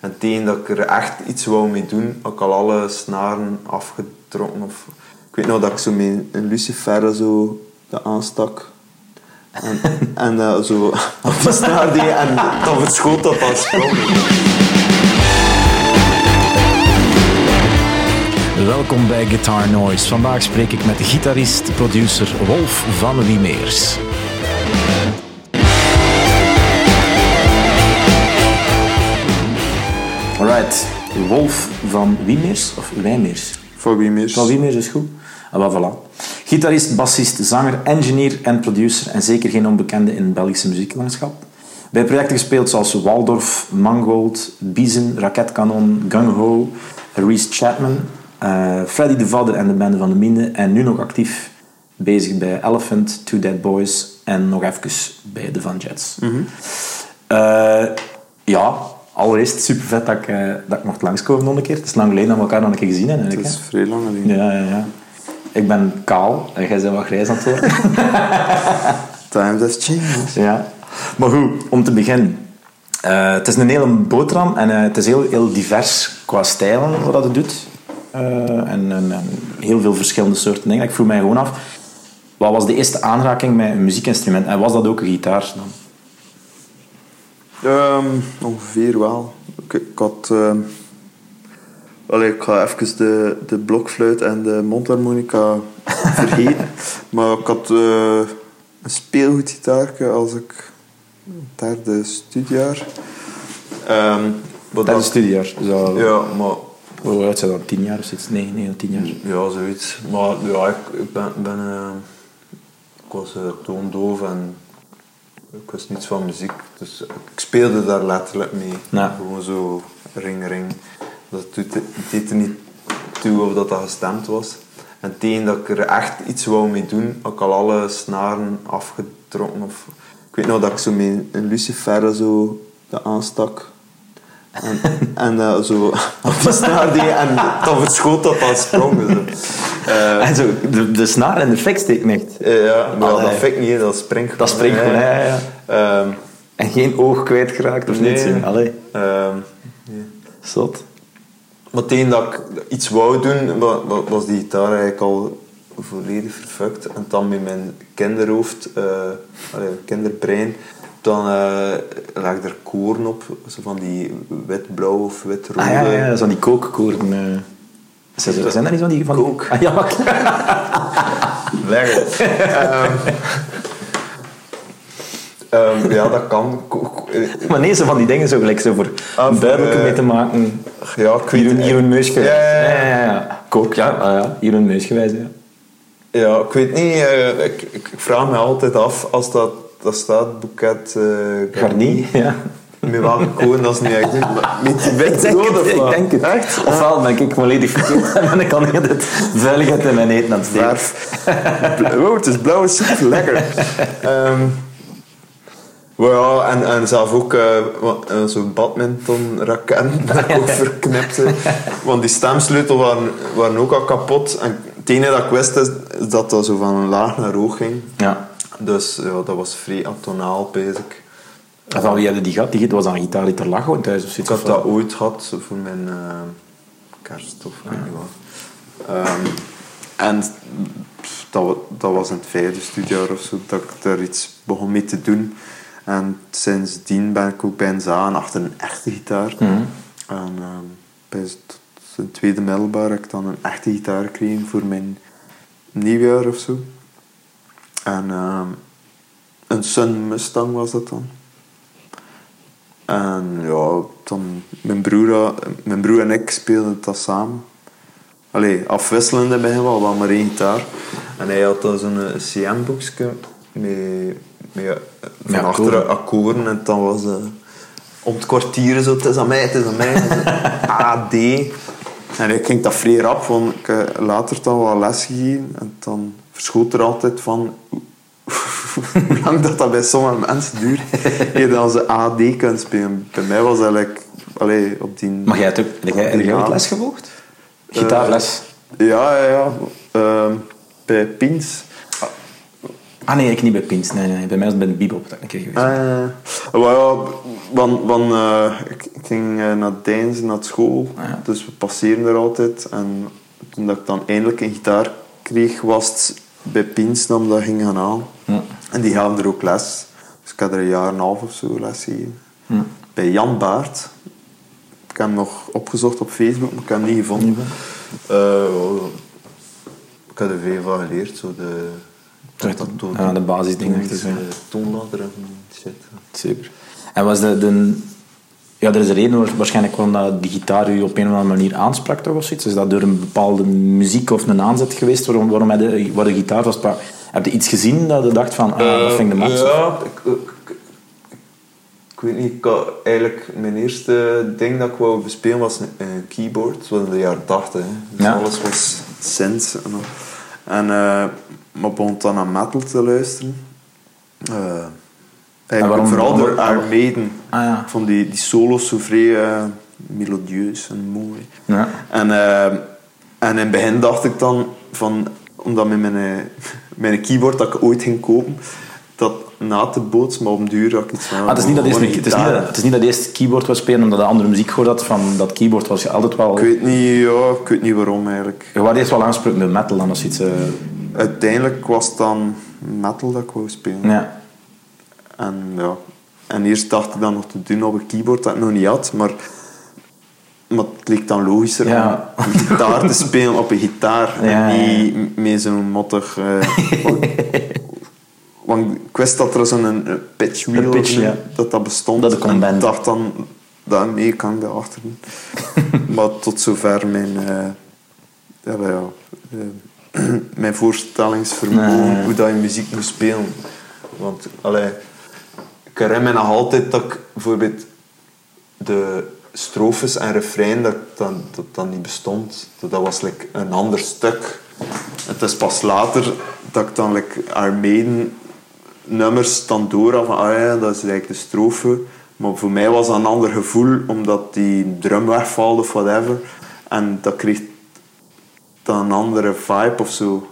En tegen dat ik er echt iets wou mee doen, had ik al alle snaren afgetrokken. Of, ik weet nog dat ik zo met een lucifer zo aanstak. En, en eh, zo op snaar deed en dan verschoot dat als. Welkom bij Guitar Noise. Vandaag spreek ik met de gitarist, producer Wolf van Wiemeers. Alright, Wolf van Wiemeers of Wijmeers? Van wie meer? Van Wiemeers is goed. Ah, voilà. Gitarist, bassist, zanger, engineer en producer en zeker geen onbekende in het Belgische muzieklandschap. Bij projecten gespeeld zoals Waldorf, Mangold, Biezen, Raketkanon, Gung Ho, Reese Chapman, eh, Freddy de Vadder en de Bende van de Minde en nu nog actief bezig bij Elephant, Two Dead Boys en nog even bij de Van Jets. Eh, ja, allereerst super vet dat ik, eh, dat ik mocht langskomen nog een keer. Het is lang geleden dat we elkaar nog een keer gezien hebben. Het is hè. vrij lang geleden. Ja, ja, ja. Ik ben kaal en jij bent wat grijs aan het worden. Time has changed. ja. Maar goed, om te beginnen. Eh, het is een hele boterham en eh, het is heel, heel divers qua stijlen wat dat het doet. Eh, en, en, en heel veel verschillende soorten dingen. Ik vroeg mij gewoon af, wat was de eerste aanraking met een muziekinstrument? En was dat ook een gitaar dan? Ehm, ongeveer wel. Ik, ik had... allee, ik ga even de, de blokfluit en de mondharmonica vergeten. maar ik had eh, een speelgoedgitaarke als ik derde studiejaar. Ehm, een dat- studiejaar. Ja, maar Hoe oud zijn dat? Tien jaar of zoiets? Nee, nee, tien jaar. Ja, zoiets. Maar ja, ik, ik ben... ben ik was eh, toondoof en ik wist niets van muziek. Dus ik speelde daar letterlijk mee. Ja. Gewoon zo ring, ring. Dat doet, deed er niet toe of dat, dat gestemd was. En tegen dat ik er echt iets wou mee doen, had ik al alle snaren afgetrokken. Of, ik weet nog dat ik zo met een lucifer zo de aanstak. En, en eh, zo op de snaar deed en dan verschoot dat als sprong. Zo. Eh, En zo, de, de snaar en de fik steken echt. eh, ja, maar Allee. dat vind ik niet, dat springt Dat springt gewoon, ja, ja, ja. Ehm, En geen oog kwijtgeraakt of Nee. niets. hè? Allee, ehm, zot. maar tegen dat ik iets wou doen, wa- wa- was die gitaar eigenlijk al volledig verfukt. En dan met mijn kinderhoofd, allee, kinderbrein, dan eh lag er koren op. Zo van die wit-blauw of wit-rode. Ah ja, ja, ja, zo die kookkoorden. eh. Zijn, er- zijn dat niet van die... Van die- Kook. Ah, ja, maar- Leggen. Ehm, ehm, ja, dat kan. Eh, maar nee, zo van die dingen zo gelijk zo voor Ah, een eh, mee te maken. Ja, ik weet het Jeroen Meusgewijs. Ja, ja, ja. ja, ja, ja. Kook, ja. Ah, ja. Jeroen Meusgewijs, ja. Ja, ik weet niet. ik, ik, ik vraag me altijd af als dat, dat staat, boeket eh Garni, ja. Met welke koren dat is niet echt. Met Ik wit denk, het, of ik denk het. Echt? Ofwel ben ik volledig verkeerd en ben ik al niet het veiligheid in mijn eten aan het steken. Wow, het is blauw, super lekker. Maar ja, en, en zelf ook wat, eh, zo'n badmintonraket dat ik ook verknipte. Want die stemsleutel waren, waren ook al kapot. En het enige dat ik wist is, is dat dat zo van laag naar hoog ging. Ja. Dus ja, dat was vrij atonaal, basic. En van wie hadden die gehad? Die was aan gitaar die er lag gewoon thuis of Ik zoiets? had of dat ooit gehad voor mijn eh, kerst of weet niet wat. Ehm, en dat, dat was in het vijfde studiejaar of zo dat ik daar iets begon mee te doen. En sindsdien ben ik ook bij een zaan achter een echte gitaar. Mhm. En ehm, bij het het tweede middelbaar heb ik dan een echte gitaar gekregen voor mijn nieuwjaar of zo. En ehm, een Sun Mustang was dat dan. En ja, dan mijn broer, mijn broer en ik speelden dat samen. Allee, afwisselend in het begin wel, wel maar één gitaar. En hij had dan zo'n CM-boekje met, met, ja, van achteren akkoorden. En dan was eh om het kwartier zo, het is aan mij, het is aan mij. A, D. En ik ging dat vrij rap, want ik later dan wel les gegeven. En dan verschoot er altijd van hoe lang dat, dat bij sommige mensen duurt. Je dan ze AD kunt spelen. Bij mij was dat like, allee, op die... Maar jij hebt ook jij, ooit les gevolgd? Gitaarles? Ja, ja, ja. Ehm, bij Pins. Ah nee, ik niet bij Pins. Nee, nee. Bij mij was het bij de Bebop dat ik een keer geweest. Uh, well, ja, want, want, uh, ik, ik, ging uh, naar Deinzen, naar school. Ah, ja. Dus we passeren er altijd. En toen dat ik dan eindelijk een gitaar kreeg, was het bij Pins dat dat ging gaan aan. Ja. En die gaven er ook les. Dus ik had er een jaar en een half of zo les gegeven. Bij Jan Baart. Ik heb hem nog opgezocht op Facebook, maar ik heb hem niet gevonden. Uh, ik heb er veel van geleerd. Zo de, dat, dat, ja, de basisdingen. De toonladder en shit. Super. En was de, de, ja, er is een reden waarschijnlijk waarom dat die gitaar u op een of andere manier aansprak toch of zoiets. Is dat door een bepaalde muziek of een aanzet geweest waarom, waarom hij de, waar de gitaar was? Heb je iets gezien dat je dacht van, ah, uh, dat vind ik de max? Ja, ik, ik, ik, weet niet. Ik had eigenlijk mijn eerste ding dat ik wou bespelen was een keyboard. Dat was in de jaren 80. Dus ja. alles was synth. En uh, maar begon dan naar metal te luisteren. Uh, eigenlijk vooral door Iron Maiden. Ah, ja. Van die, die solos zo vrij uh, melodieus en mooi. Ja. En, uh, en in het begin dacht ik dan van, omdat met mijn, mijn keyboard dat ik ooit ging kopen, dat na te boots, maar op een duur had ik iets van. Ah, het, is niet dat eerst, het, is niet dat, het is niet dat eerst keyboard was spelen omdat je andere muziek gehoord had van dat keyboard was je altijd wel. Ik weet niet, ja, ik weet niet waarom eigenlijk. Je was eerst wel aanspreekt met metal dan als iets. Uh... Uiteindelijk was het dan metal dat ik wou spelen. Ja. En ja, en eerst dacht ik dan nog te doen op een keyboard dat ik nog niet had, maar, maar het leek dan logischer ja. om gitaar te spelen op een gitaar ja, en niet met zo'n mottig. Uh, want, want ik wist dat er zo'n pitch wheel pitch, ja. dat dat bestond. Dat en ik dacht dan, daarmee kan ik daarachter doen. maar tot zover mijn, uh, ja, ja, uh, mijn voorstellingsvermogen, Nee. hoe dat je muziek moet spelen. Want, allee, ik herinner me nog altijd dat ik bijvoorbeeld de strofes en refrein, dat dat niet bestond. Dat, was like, een ander stuk. Het is pas later dat ik dan like, Iron Maiden nummers dan door van, ah ja, dat is eigenlijk de strofe. Maar voor mij was dat een ander gevoel, omdat die drum wegvalt of whatever. En dat kreeg dan een andere vibe of zo.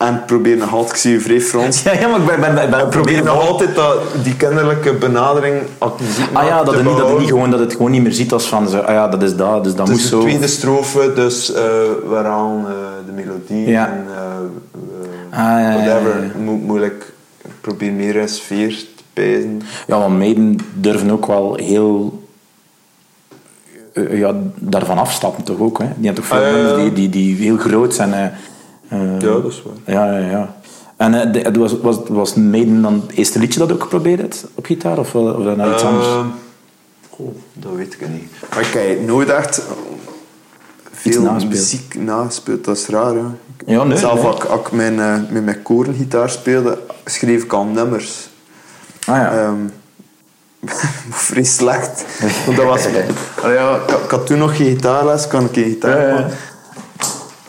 En probeer nog altijd, ik zie je vrij Frans. Ja, ja, maar ik ben, ben, ben, ben probeer nog altijd dat, die kinderlijke benadering Ah ja, dat het, niet, dat, het niet gewoon, dat het gewoon niet meer ziet als van, zo, ah ja, dat is dat, dus dat moet is de zo. tweede strofe, dus uh, waaraan uh, de melodie Ja. en uh, Ah, ja, whatever. ja, ja. Mo moeilijk. Ik probeer meer een sfeer te pijzen. Ja, want meiden durven ook wel heel... eh, ja, daarvan afstappen toch ook, hè? Die hebben toch veel Ah, nummers die, die, die heel groot zijn. Eh, Ja, dat is waar. Ja, ja, ja. En eh, het was, was, was Maiden dan het eerste liedje dat ook geprobeerd hebt op gitaar? Of, of dat nou iets anders? Ehm, goh, dat weet ik niet. Maar ik heb nooit echt veel naspeelt. muziek nagespeeld. Dat is raar, ja. Ja, nee, Zelf nee. als ik, als ik mijn, eh, met mijn koorngitaar speelde, schreef ik al nummers. Ah ja. Ehm vrij slecht. Want dat was, ja, ik, had- toen nog geen gitaarles, kan ik geen gitaar Ja.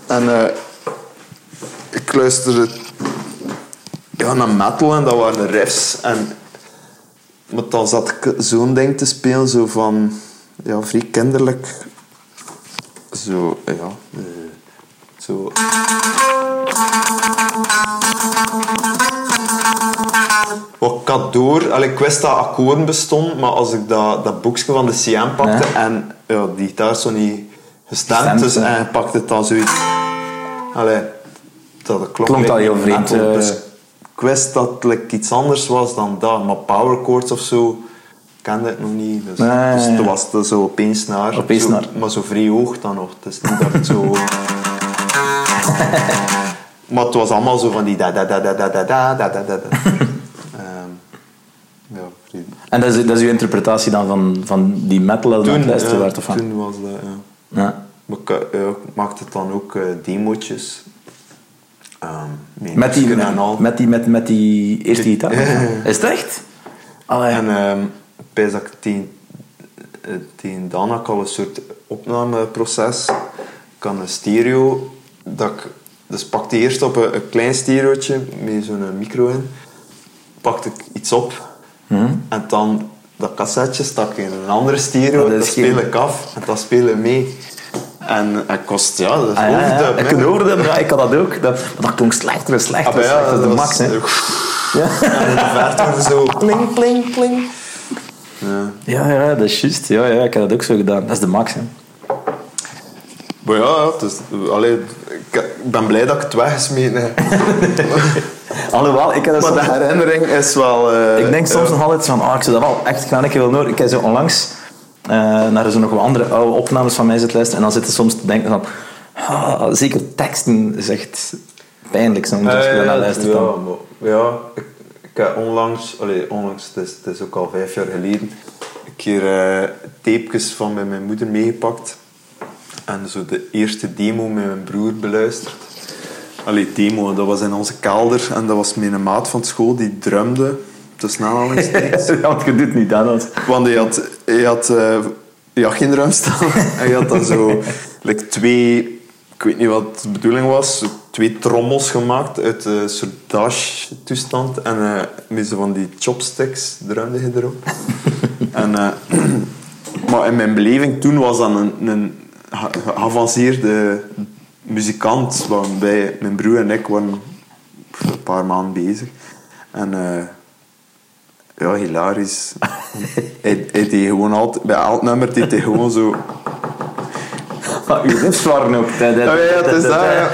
En ik luisterde ja, naar metal en dat waren riffs. En, maar dan zat ik zo'n ding te spelen, zo van ja, vrij kinderlijk. Zo, ja. eh, zo. Wat ik had door, allee, ik wist dat akkoorden bestonden, maar als ik dat, dat boekje van de CM pakte en ja, die gitaar is zo niet gestemd, Gestemd, dus en pakte het dan zoiets. Allee, dat klonk, Klonk al heel vreemd, eh. Dus ik wist dat het like, iets anders was dan dat, maar power chords of zo kende ik nog niet. Dus, Nee, dus ja. toen was het zo opeens naar. Opeens zo, naar. Maar zo vrij hoog dan nog. Het niet dat het zo. maar het was allemaal zo van die da da da da da da da da da da. Ehm, ja, vrij. En dat is, dat is uw interpretatie dan van, van die metal dat je aan het luisteren ja, werd, of van? toen was dat, ja. Ja. Maar ik, eh, ja, ik maakte dan ook eh demootjes. Ehm, nee, Met die, al. met die, met, met die eerste gitaar? Is het echt? Allee. En ik weet dat ik tegen, eh, tegen dan had ik al een soort opnameproces. Ik had een stereo. Dat ik, dus pakte eerst op een, een klein stereootje met zo'n micro in. Pakte ik iets op. En dan dat cassetje stak in een andere stereo. Dat dat speel ik af. En dat spelen mee. En ik kost, ja, dat is Ah, ja, overdub, Ik hoorde hem, ja, ik had dat ook. Dat, dat klonk slechter en slechter. Ah, maar ja, slechter. dat is de dat max, hè. Ja. En de verte zo pling, pling, pling. Ja. Ja, ja, dat is juist. Ja, ja, ik heb dat ook zo gedaan. Dat is de max, hè. Maar ja, is, allee, ik, ben blij dat ik het weggesmeten heb. Alhoewel, ik heb dat Maar de herinnering is wel... eh, Ik denk soms nog altijd van, ah, ik zou dat wel echt gaan. Ik wil nooit... Ik heb zo onlangs eh, naar zo nog wat andere oude opnames van mij zitten luisteren. En dan zitten soms te denken van... ah, zeker teksten is echt pijnlijk soms als je daarnaar ja, luistert. ja, ja, ik, ik heb onlangs, allee, onlangs, het is, het is ook al vijf jaar geleden, een keer eh tapejes van bij mijn moeder meegepakt. En zo de eerste demo met mijn broer beluisterd. Allee, demo, dat was in onze kelder en dat was mijn maat van school die drumde. Tussen aanhalingstekens. Want je doet niet dat. als- Want hij had, hij had, eh, hij had geen drum staan. hij had dan zo like, twee, ik weet niet wat de bedoeling was, twee trommels gemaakt uit een soort dash-toestand. En eh, met zo van die chopsticks drumde hij erop. en, eh, maar in mijn beleving toen was dat een, een ge- geavanceerde muzikant. Waarbij mijn broer en ik waren een paar maanden bezig. En... ja, hilarisch. hij, hij deed gewoon altijd, bij elk nummer deed hij gewoon zo. Maar uw riffs waren ook... Ja, ja, het is dat, ja.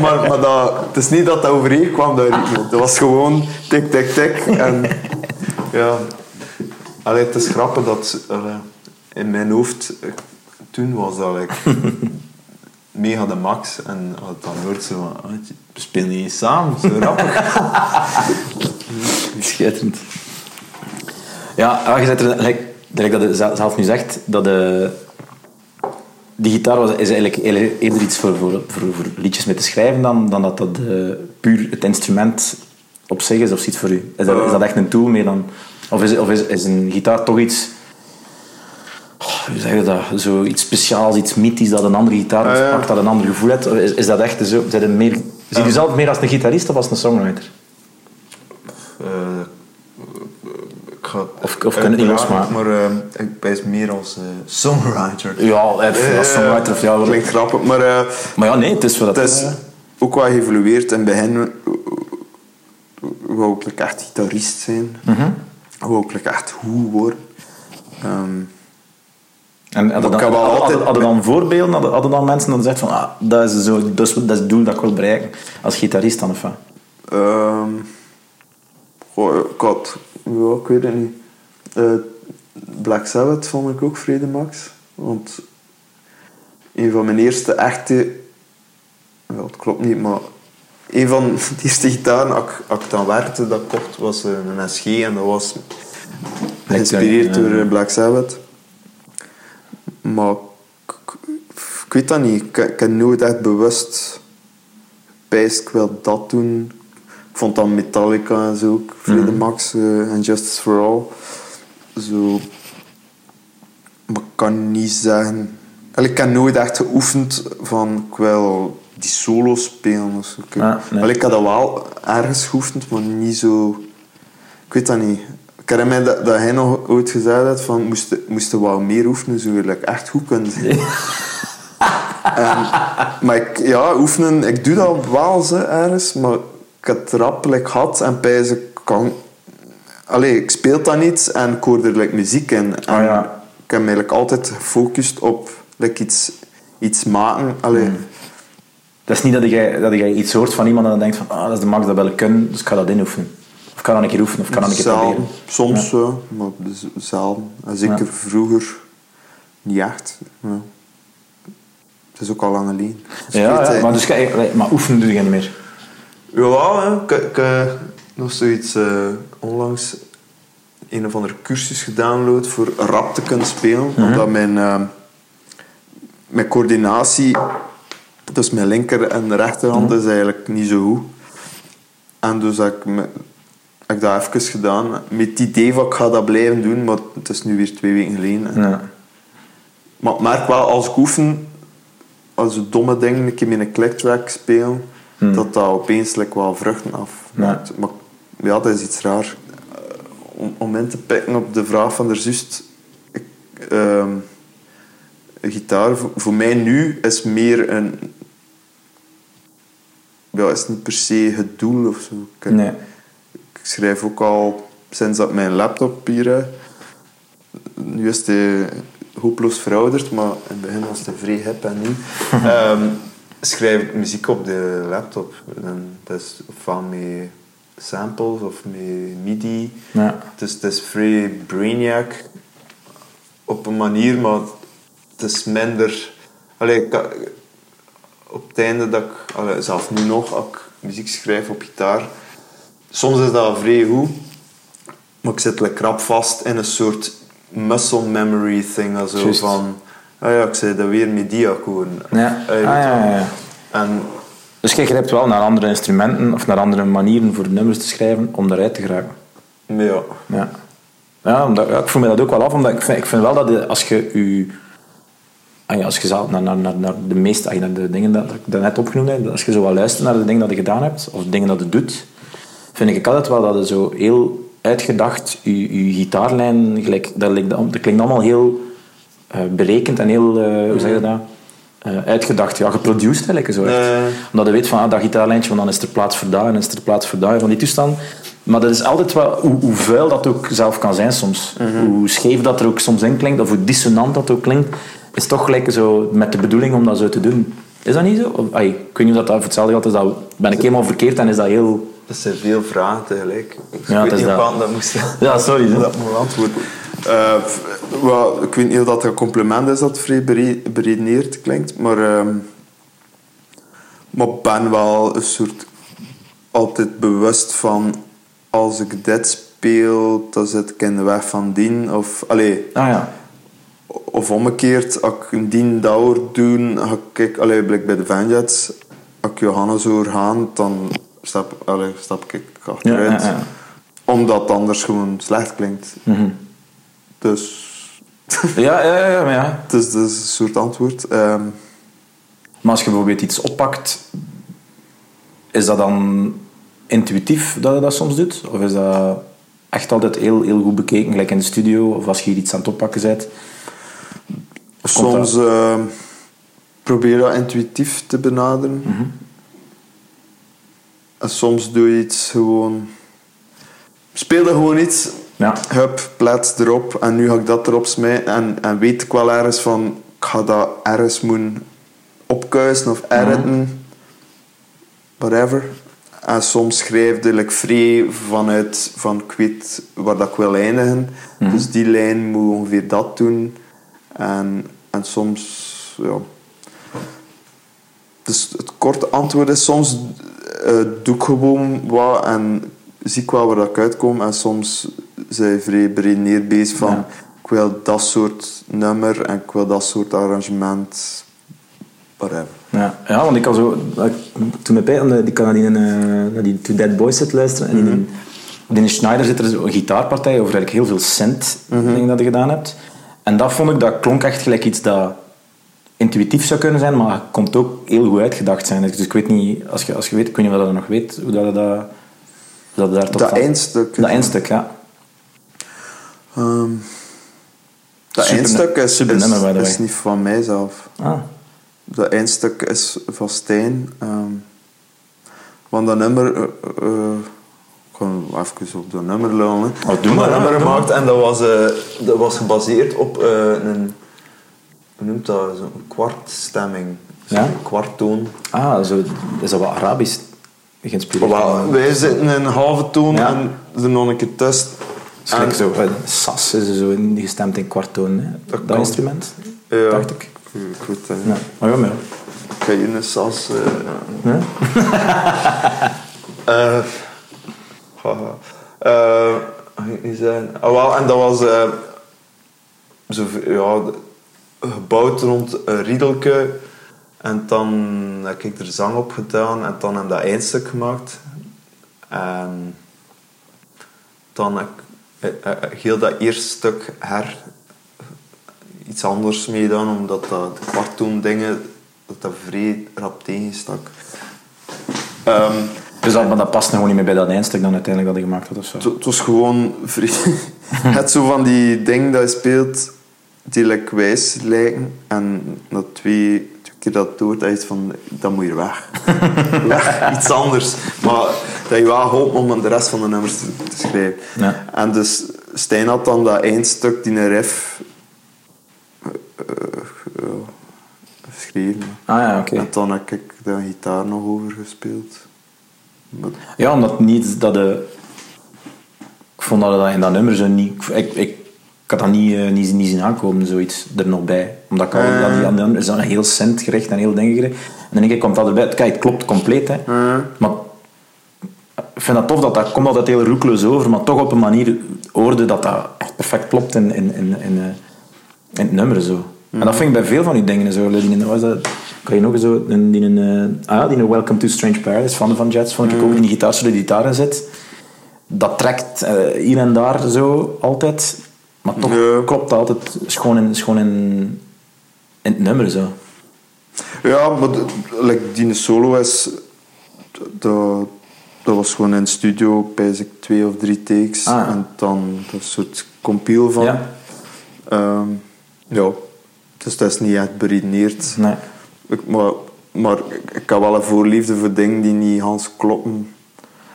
Maar, maar dat, het is niet dat dat overheen kwam, dat ritme. Dat was gewoon tik, tik, tik. En ja, allee, het is grappig dat allee, in mijn hoofd eh, toen was dat like, mega de max. En had dan hoort ze van, ah, we spelen niet samen, zo grappig. Schitterend. Ja, je zet er, like dat je zelf nu zegt, dat de, die gitaar was, is eigenlijk eerder iets voor, voor, voor, voor liedjes mee te schrijven dan, dan dat dat eh, puur het instrument op zich is of iets voor u. Is dat, is dat echt een tool meer dan... Of is, of is, is een gitaar toch iets... oh, Hoe zeg je dat? Zo iets speciaals, iets mythisch dat een andere gitaar Ah, ja. dat een ander gevoel heeft? Is, is dat echt zo? Zijn er meer, zie je zelf meer als een gitarist of als een songwriter? Eh, ik ga Of- of kan het niet losmaken. Maar eh, ik wijs meer als eh, songwriter. Ja, als songwriter of ja, wel- Klinkt grappig, maar eh, Maar ja, nee, het is wat het is ook wel geëvolueerd. In het begin wou ik echt gitarist zijn. Wou ik like echt goed worden. Ehm, En hadden dan, dan voorbeelden? Hadden, hadden dan mensen dan gezegd van ah, dat, is zo, dat, is, dat is het doel dat ik wil bereiken als gitarist dan of wat? Goh, ik had, ja, ik weet het niet. Eh, Black Sabbath vond ik ook vrede max. Want een van mijn eerste echte... Wel, het klopt niet, maar... Een van de eerste gitaren dat ik, dan werkte, dat kocht, was een SG. En dat was geïnspireerd door eh, Black Sabbath. Maar ik, weet dat niet. Ik, ik heb nooit echt bewust pijs ik wil dat doen. Ik vond dan Metallica en zo ook. Freedom Max eh, en Justice for All. Zo. Maar ik kan niet zeggen... Ik heb nooit echt geoefend van ik wil die solo spelen. of zo. Ik, Ah, nee. Ik had dat wel ergens geoefend, maar niet zo... Ik weet dat niet. Ik herinner mij dat, dat hij nog ooit gezegd had van moest, moest wel meer oefenen, zou je like, echt goed kunnen zijn. En, maar ik, ja, oefenen, ik doe dat wel ze, ergens, maar ik had het gehad en pijs ik kan... Allee, ik speel dat niet en ik hoor er like, muziek in. En Ah, ja. ik heb me eigenlijk altijd gefocust op like, iets, iets maken. Allee, Hmm. Dat is niet dat jij, dat jij iets hoort van iemand en dan denkt van ah, dat is de max dat wil kunnen, dus ik ga dat inoefenen. Of ik kan dat een keer oefenen, of ik kan dat een keer Zelden. proberen. Soms wel, maar dus zelden. En zeker Ja. vroeger niet echt. Ja. Het is ook al lang ik Ja, ja, maar, dus, ga- maar oefenen doe je niet meer. Ja, ik heb nog zoiets eh, onlangs een of andere cursus gedownload voor rap te kunnen spelen. Omdat mijn, eh, mijn coördinatie, dus mijn linker en rechterhand, is eigenlijk niet zo goed. En dus heb ik, me, heb ik dat even gedaan. Met het idee van ik ga dat blijven doen, maar het is nu weer twee weken geleden. Ja. Maar ik merk wel, als ik oefen, als ik domme dingen een keer met een clicktrack speel, dat dat opeens like, wel vruchten afmaakt. Maar ja, dat is iets raar. Eh, Om, om in te pikken op de vraag van de zus, ehm, gitaar voor, voor mij nu is meer een... Ja, is niet per se het doel of zo. Ik, Nee. ik schrijf ook al sinds dat mijn laptop hier heb. Nu is hij hopeloos verouderd, maar in het begin was hij vrij hip en nieuw. Ehm, schrijf ik muziek op de laptop. En dat is ofwel met samples of met MIDI. Ja. Dus het is vrij brainiac op een manier, maar het is minder. Allee, ik, op het einde dat ik, allee, zelf nu nog, als ik muziek schrijf op gitaar, soms is dat vrij goed, maar ik zit like, krap vast in een soort muscle memory thing. Zo van, ah ja, ik zei dat weer met die akkoorden. Ja. Ah, ja, ja, ja. En Dus jij grijpt wel naar andere instrumenten of naar andere manieren voor nummers te schrijven om daaruit te geraken. ja, Ja. Ja, omdat, ik voel me dat ook wel af, omdat ik vind, ik vind wel dat je- als je je... ah ja, Als je zelf naar, naar, naar, naar de meeste ah, naar de dingen dat, dat ik daarnet opgenoemd heb, als je zo wat luistert naar de dingen dat je gedaan hebt, of de dingen dat je doet, vind ik altijd wel dat je zo heel uitgedacht je, je gitaarlijn, gelijk, dat, dat klinkt allemaal heel berekend en heel, eh, hoe zeg je dat, Eh, uitgedacht, ja, geproduced eigenlijk zo. Eh. Omdat je weet van ah, dat gitaarlijntje, want dan is er plaats voor dat en is er plaats voor dat, van die toestand. Maar dat is altijd wel, hoe, hoe vuil dat ook zelf kan zijn soms. Hoe scheef dat er ook soms in klinkt, of hoe dissonant dat ook klinkt, is toch gelijk zo met de bedoeling om dat zo te doen. Is dat niet zo? Of, ai, ik weet niet of dat, dat voor hetzelfde geldt, is dat, ben ik helemaal verkeerd en is dat heel... dat zijn veel vragen tegelijk. Ik Ja, weet is niet dat. dat moest Ja, sorry. dat moet antwoorden. Wel, ik weet niet of dat een compliment is dat vrij bere- beredeneerd klinkt, maar, ehm maar ik ben wel een soort altijd bewust van als ik dit speel, dan zit ik in de weg van dien. Of, allee, Ah ja. of omgekeerd, als ik een dien dauwer doe, ga ik, allee, blik bij de Vanjets, als ik Johannes hoor gaan, dan stap, allee, stap ik achteruit. Ja, ja, ja. Omdat het anders gewoon slecht klinkt. Mhm. Dus, Ja, ja, ja, maar ja. dus dat is een soort antwoord. Ehm, Maar als je bijvoorbeeld iets oppakt, is dat dan intuïtief dat je dat soms doet? Of is dat echt altijd heel, heel goed bekeken, gelijk in de studio, of als je hier iets aan het oppakken bent? Soms dat- ehm, probeer dat intuïtief te benaderen. Mhm. En soms doe je iets gewoon... Speel er gewoon iets, Ja. hup, plaats erop en nu ga ik dat erop smijten en, en weet ik wel ergens van ik ga dat ergens moeten opkuisen of editen whatever. En soms schrijf ik vrij vanuit van ik weet waar dat ik wil eindigen. Dus die lijn moet ongeveer dat doen. En, en soms ja. Dus het korte antwoord is soms eh, doe ik gewoon wat en zie ik wel waar dat ik uitkom. En soms vrij beredeneerd bezig van Ja. ik wil dat soort nummer en ik wil dat soort arrangement whatever. Ja, ja, want ik kan zo... Toen mijn pijl, ik kan naar die, eh, naar die Two Dead Boys zitten luisteren. En in, in Schneider zit er zo een gitaarpartij over eigenlijk heel veel synth dingen dat je gedaan hebt. En dat vond ik, dat klonk echt gelijk iets dat intuïtief zou kunnen zijn, maar komt ook heel goed uitgedacht zijn. Dus ik weet niet, als je, als je weet, of je dat nog weet, hoe dat, dat, dat daar tot Dat eindstuk. Dat eindstuk, ja. Ehm, dat Super- eindstuk is, is, niet van mijzelf. Ah, Dat eindstuk is van Stijn. ehm, want dat nummer... eh, eh, ik ga even op dat nummer lullen. Oh, doe maar, dat nummer gemaakt en dat was, eh, dat was gebaseerd op een... Hoe noemt dat? Zo'n kwartstemming. Ja? kwarttoon. ah zo, is dat wat Arabisch geïnspireerd? Wel, wij zitten in een halve toon Ja. en er nog een keer tussen. En- zo, eh, sas is er zo in- gestemd in kwarttoon, hè? dat, instrument, Ja. dacht ik. Ik weet het Ja. niet. Maar ja, maar ja. Ik ga hier een sas... eh? Eh. Eh, wat ging ik nu zeggen? Ah, wel, en dat was eh, zo, ja, gebouwd rond een riedelke. En dan heb ik er zang op gedaan en dan heb ik dat eindstuk gemaakt. En dan heb ik eh, eh, heel dat eerste stuk her iets anders mee gedaan, omdat dat, de kwarttoon dingen dat dat vrij rap tegenstak. Ehm, Dus dat, maar dat past nog gewoon niet meer bij dat eindstuk dan uiteindelijk dat je gemaakt had of zo. het, was gewoon het zo van die ding dat je speelt die like wijs lijken. En twee, twee keer dat is van, dat moet je weg. weg, iets anders. Maar dat je wel hoopt om de rest van de nummers te, te schrijven. Ja. En dus Stijn had dan dat eindstuk, die riff, eh, eh, geschreven. Ah ja, oké. En dan heb ik de gitaar nog over gespeeld. Maar- Ja, omdat niet dat de... Ik vond dat dat in dat nummer zo niet... Ik, ik had dat niet, eh, niet, niet zien aankomen, zoiets er nog bij. Omdat ik al Eh. dat die andere nummers zijn heel cent gericht en heel dingen gericht. En dan denk ik, komt dat erbij. Kijk, het klopt compleet, hè. Eh, Maar ik vind dat tof, dat dat komt altijd heel roekeloos over, maar toch op een manier hoorde dat dat echt perfect klopt in, in, in, in, in het nummer. Zo. En dat vind ik bij veel van die dingen. Zo. Die, was dat, kan je nog eens zo, die, die, eh, ah, ja, die Welcome to Strange Paradise van de Van Jets, vond ik ook in die gitaar, die gitaar in zit. Dat trekt hier en daar zo altijd, maar toch Ja. klopt altijd schoon in, schoon in, in het nummer. Zo. Ja, maar de, like, die solo is... Dat, dat was gewoon in de studio, ik twee of drie takes. Ah, ja. En dan een soort compiel van. Ja. Ehm, ja. Dus dat is niet echt beredeneerd. Nee. Ik, maar maar ik, ik heb wel een voorliefde voor dingen die niet Hans kloppen.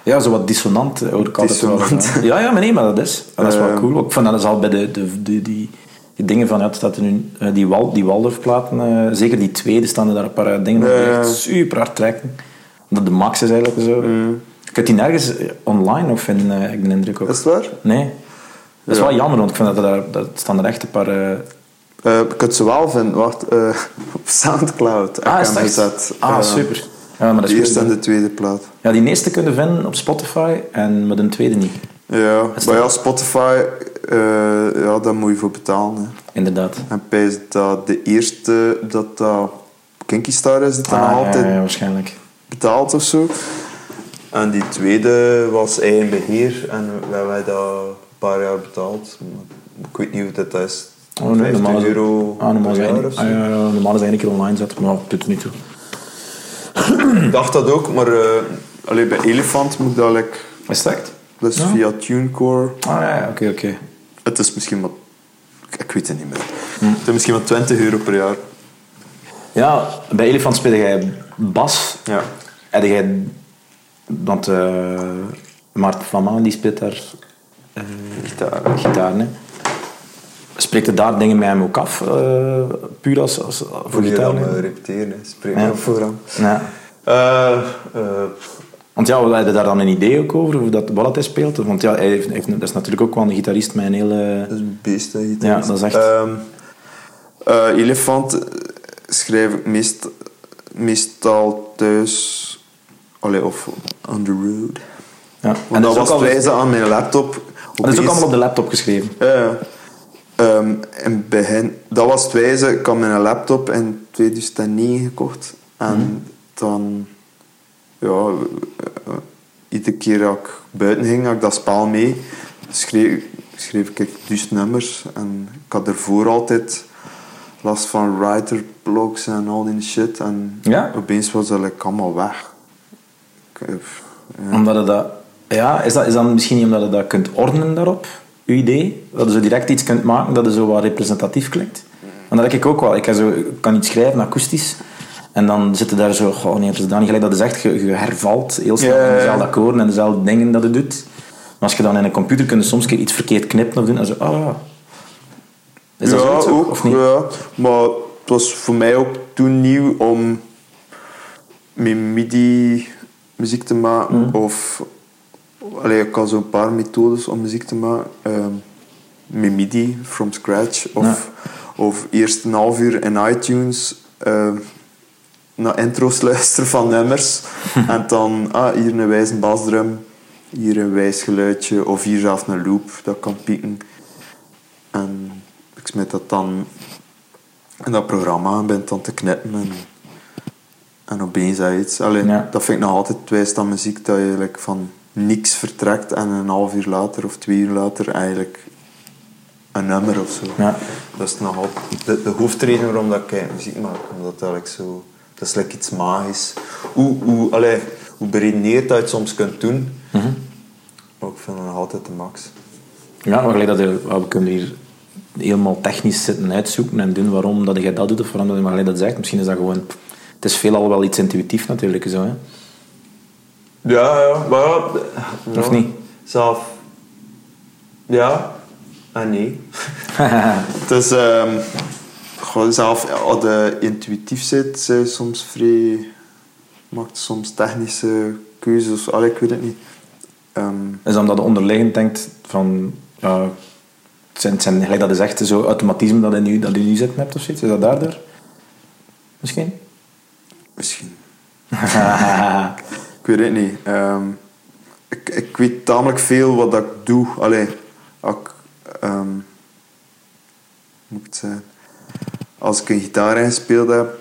Ja, zo wat dissonant hoor ik wel. Ja, ja, maar nee, maar dat is. En dat is wel Eh. cool. Ik vond dat is al bij de, de, de- die, die dingen van, ja, staat er nu, eh, die, Wal, die Waldorfplaten, eh, zeker die tweede, staan er daar een paar eh, dingen die Ja. echt super hard trekken. Omdat de max is eigenlijk zo. Ik heb die nergens online of in, eh, ik de indruk ook. Is het waar? Nee. Dat is Ja. wel jammer, want ik vind dat er, dat staan er echt een paar... eh, Eh, ik kan het ze wel vinden. Wacht, op Soundcloud. ah, is gezet. Ah, super. Ja, maar dat is eerste goed. en de tweede plaat. Ja, die eerste kunnen vinden op Spotify, en met een tweede niet. Ja, maar ja, Spotify, eh, ja, daar moet je voor betalen. Hè. Inderdaad. En pijs dat de eerste, dat dat Kinky Star is, dat dan Ah, ja, altijd ja, waarschijnlijk. betaald of zo. En die tweede was eigen beheer en we hebben dat een paar jaar betaald. Ik weet niet hoe dat is. Oh, nee, 50 normaal euro ah, normaal is per jaar eigenlijk, of zo. ah, ja, ja, normaal is eigenlijk online zetten, maar dat doet er niet toe. Ik dacht dat ook, maar uh, allee, bij Elephant moet dat like, Is dat is Ja. via TuneCore. Ah ja, oké, oké. Het is misschien wat, ik weet het niet meer. Hm. Het is misschien wat 20 euro per jaar. Ja, bij Elefant speelde jij bas. Ja. Heb jij... Want eh Maarten van Maan die speelt daar eh, Gitaar. gitaar, hè? Spreekt er daar dingen met hem ook af? eh, puur als, als, voor gitaar? eh, repeteren, hè. spreek Ja. je af voor hem. Ja. Want ja, we hadden daar dan een idee ook over, hoe dat, dat hij speelt. Want ja, hij heeft, heeft- dat is natuurlijk ook wel een gitarist met een hele... dat is een beest, hè, Ja, dat is echt- Ehm, eh, Elefant eh, schrijf ik meest, meestal thuis, allee, of on the road. Ja. Want dat, is ook was al- wijze aan mijn laptop. dat is ook allemaal op de laptop geschreven. Ja. Ehm, in het begin, dat was het wijze. Ik had mijn laptop in 2009 gekocht. En Mhm. dan, ja, eh, eh, iedere keer dat ik buiten ging, had ik dat spel mee. Schreef, schreef ik dus nummers. En ik had ervoor altijd last van writerblogs en al die shit. En Ja? opeens was dat like, allemaal weg. Ik, eh, ja. Omdat het dat... Ja, is dat, is dat misschien niet omdat je dat kunt ordenen daarop? Uw idee? Dat je zo direct iets kunt maken dat er zo wat representatief klinkt? Want dat heb ik ook wel. Ik kan, zo, ik kan iets schrijven, akoestisch. En dan zitten daar zo... Oh nee, is dan niet gelijk. Dat is echt... Je, je hervalt heel snel in ja. dezelfde akkoorden en dezelfde dingen dat je doet. Maar als je dan in een computer kunt je soms keer iets verkeerd knippen of doen. En zo... Ah, ja. Is dat ja, ook, ook, of niet? Ja, maar het was voor mij ook toen nieuw om met MIDI muziek te maken. Mm. Of, allee, ik had zo'n paar methodes om muziek te maken. Ehm, met MIDI, from scratch. Of, of eerst een half uur in iTunes ehm, naar intro's luisteren van nummers. en dan, ah, hier een wijze basdrum. Hier een wijs geluidje. Of hier zelf een loop dat kan pieken. En ik smijt dat dan in dat programma en ben dan te knippen. En, en opeens dat iets. Allee, Ja. Dat vind ik nog altijd wijs aan muziek, dat je eigenlijk van niks vertrekt en een half uur later of twee uur later eigenlijk een nummer of zo. Ja. Dat is nog altijd de, de hoofdreden waarom dat ik muziek maak. Omdat het eigenlijk zo... Dat is like iets magisch. Hoe, hoe, allee, hoe beredeneerd dat je het soms kunt doen. Mhm. Maar ik vind het nog altijd de max. Ja, maar gelijk dat je, we kunnen hier helemaal technisch zitten uitzoeken en doen waarom dat je dat doet of waarom dat je maar dat zegt. Misschien is dat gewoon... Het is veelal wel iets intuïtief natuurlijk. Zo, hè? Ja, ja, maar ja, Of niet? Zelf. Ja en nee. dus ehm gewoon zelf, als je intuïtief zit, zijn je soms vrij. maakt soms technische keuzes. Allee, ik weet het niet. Ehm, Is omdat je onderliggend denkt van... Het zijn, het zijn gelijk dat is echt zo automatisme dat je nu, dat je nu zitten hebt of zoiets. Is dat daardoor? Misschien? misschien. Ik weet het niet. Ehm, ik, ik weet tamelijk veel wat dat ik doe. Allee, als ik, ehm, moet ik het zeggen? Als ik een gitaar ingespeeld heb,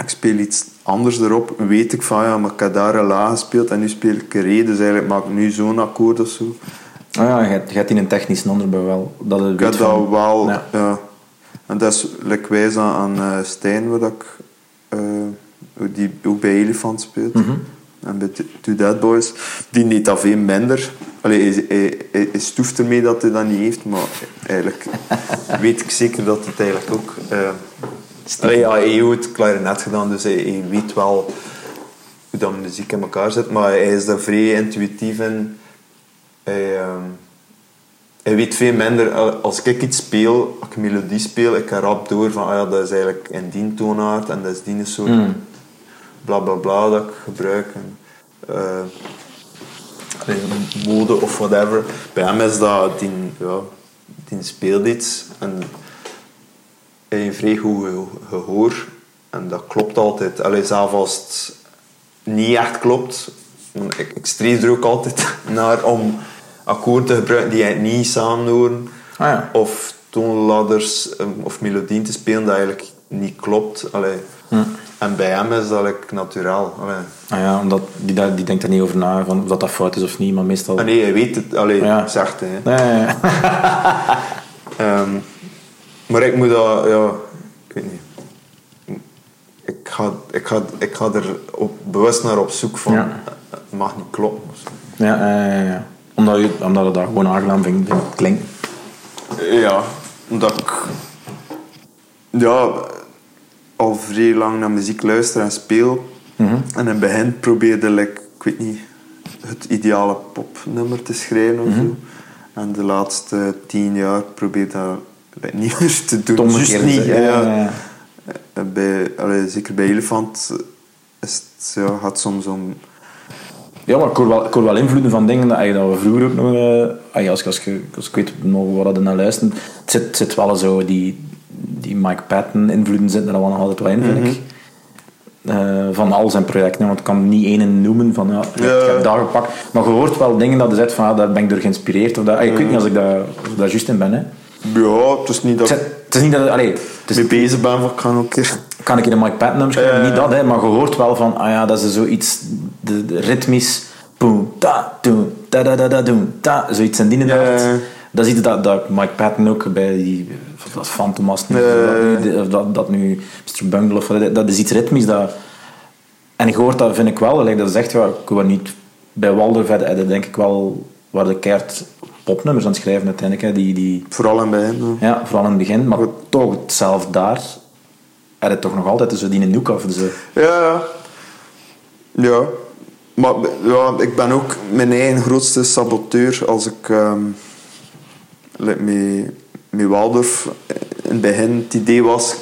ik speel iets anders erop, weet ik van ja, maar ik heb daar een laag gespeeld en nu speel ik een re, dus eigenlijk maak ik nu zo'n akkoord of zo. Ah ja, je hebt, in een technisch onderbouw wel. Dat je Ik heb dat van- wel, Ja. ja. En dat is like wijs aan, aan eh, Stijn, dat ik, eh, die ook bij Elefant speelt. Mhm. En bij Two Dead Boys. Die deed dat veel minder. Allee, hij, hij, stoeft ermee dat hij dat niet heeft, maar eigenlijk weet ik zeker dat het eigenlijk ook... eh allee, ja, hij heeft klarinet gedaan, dus hij, hij weet wel hoe dat muziek in elkaar zit, maar hij is daar vrij intuïtief in. Hij, ehm, hij weet veel minder. Als ik iets speel, als ik melodie speel, ik ga rap door van ah ja, dat is eigenlijk in die toonaard en dat is die soort Mm. bla bla bla dat ik gebruik. En, eh, mode of whatever. Bij hem is dat, die, ja, die speelt iets en hij heeft vrij goed ge- gehoor en dat klopt altijd. Allee, zelfs als het niet echt klopt, want ik, ik streef er ook altijd naar om akkoorden te gebruiken die eigenlijk niet samen horen. Ah ja. Of toonladders um, of melodieën te spelen dat eigenlijk niet klopt. Allee. En bij hem is dat like, naturaal. Allee. Ah ja, omdat die, daar- die denkt er niet over na van of dat, dat fout is of niet, maar meestal... Ah, nee, hij weet het. Allee, Ja. zegt hij. hè. Nee, nee, nee. Ehm, maar ik moet dat, ja, ik weet niet. Ik ga, ik ga, ik ga er op, bewust naar op zoek van. Ja. Het mag niet kloppen. Ja, ja, ja, ja. Omdat, je, omdat je dat gewoon aangenaam vindt, klinken. Ja, omdat ik ja, al vrij lang naar muziek luister en speel. En in het begin probeerde like, ik weet niet, het ideale popnummer te schrijven of zo. En de laatste tien jaar probeer ik dat like, niet meer te doen. Juist omgekeerde, niet. ja, ja. ja, ja. Eh, Bij, allee, zeker bij Elefant is het, ja, gaat het soms om... Ja, maar ik hoor, wel, ik hoor wel invloeden van dingen dat, dat we vroeger ook nog... eh, ey, als, als, je, als ik weet nog wat dat naar luistert, het zit, zit wel zo... Die, die Mike Patton invloeden zitten er wel nog altijd wel in, vind ik. Eh, van al zijn projecten, want ik kan niet één noemen van ja, ik Ja. heb daar gepakt. Maar je hoort wel dingen dat je zegt van ah, daar ben ik door geïnspireerd. Of dat, ey, ik weet niet als ik daar, daar juist in ben. Hè. Ja, het is niet dat Het, is- het is niet dat... Allee, het is, mee bezig ben van nog een keer... kan ik in een Mike Patton nummer schrijven? Eh. Niet dat, hè, maar je hoort wel van, ah ja, dat is zoiets, de, de ritmisch, boom, ta, doem, ta, da, da, da, doem, ta, zoiets in die Ja, ja, ja. Dat zie je dat, dat Mike Patton ook bij die, dat Fantomas, nu, ja, of dat, dat, dat nu Mr. Bungle, of dat is iets ritmisch dat... En je hoort dat, vind ik wel, like dat is echt, ja, ik wil niet... Bij had hij denk ik wel, waar de keert popnummers aan het schrijven uiteindelijk, hè, die... die Vooral in bij hem. ja. vooral in het begin, maar toch zelf daar had het toch nog altijd zo die noek af. Dus, eh, Ja, ja. Ja. Maar ja, ik ben ook mijn eigen grootste saboteur als ik ehm like met, met Waldorf in het begin het idee was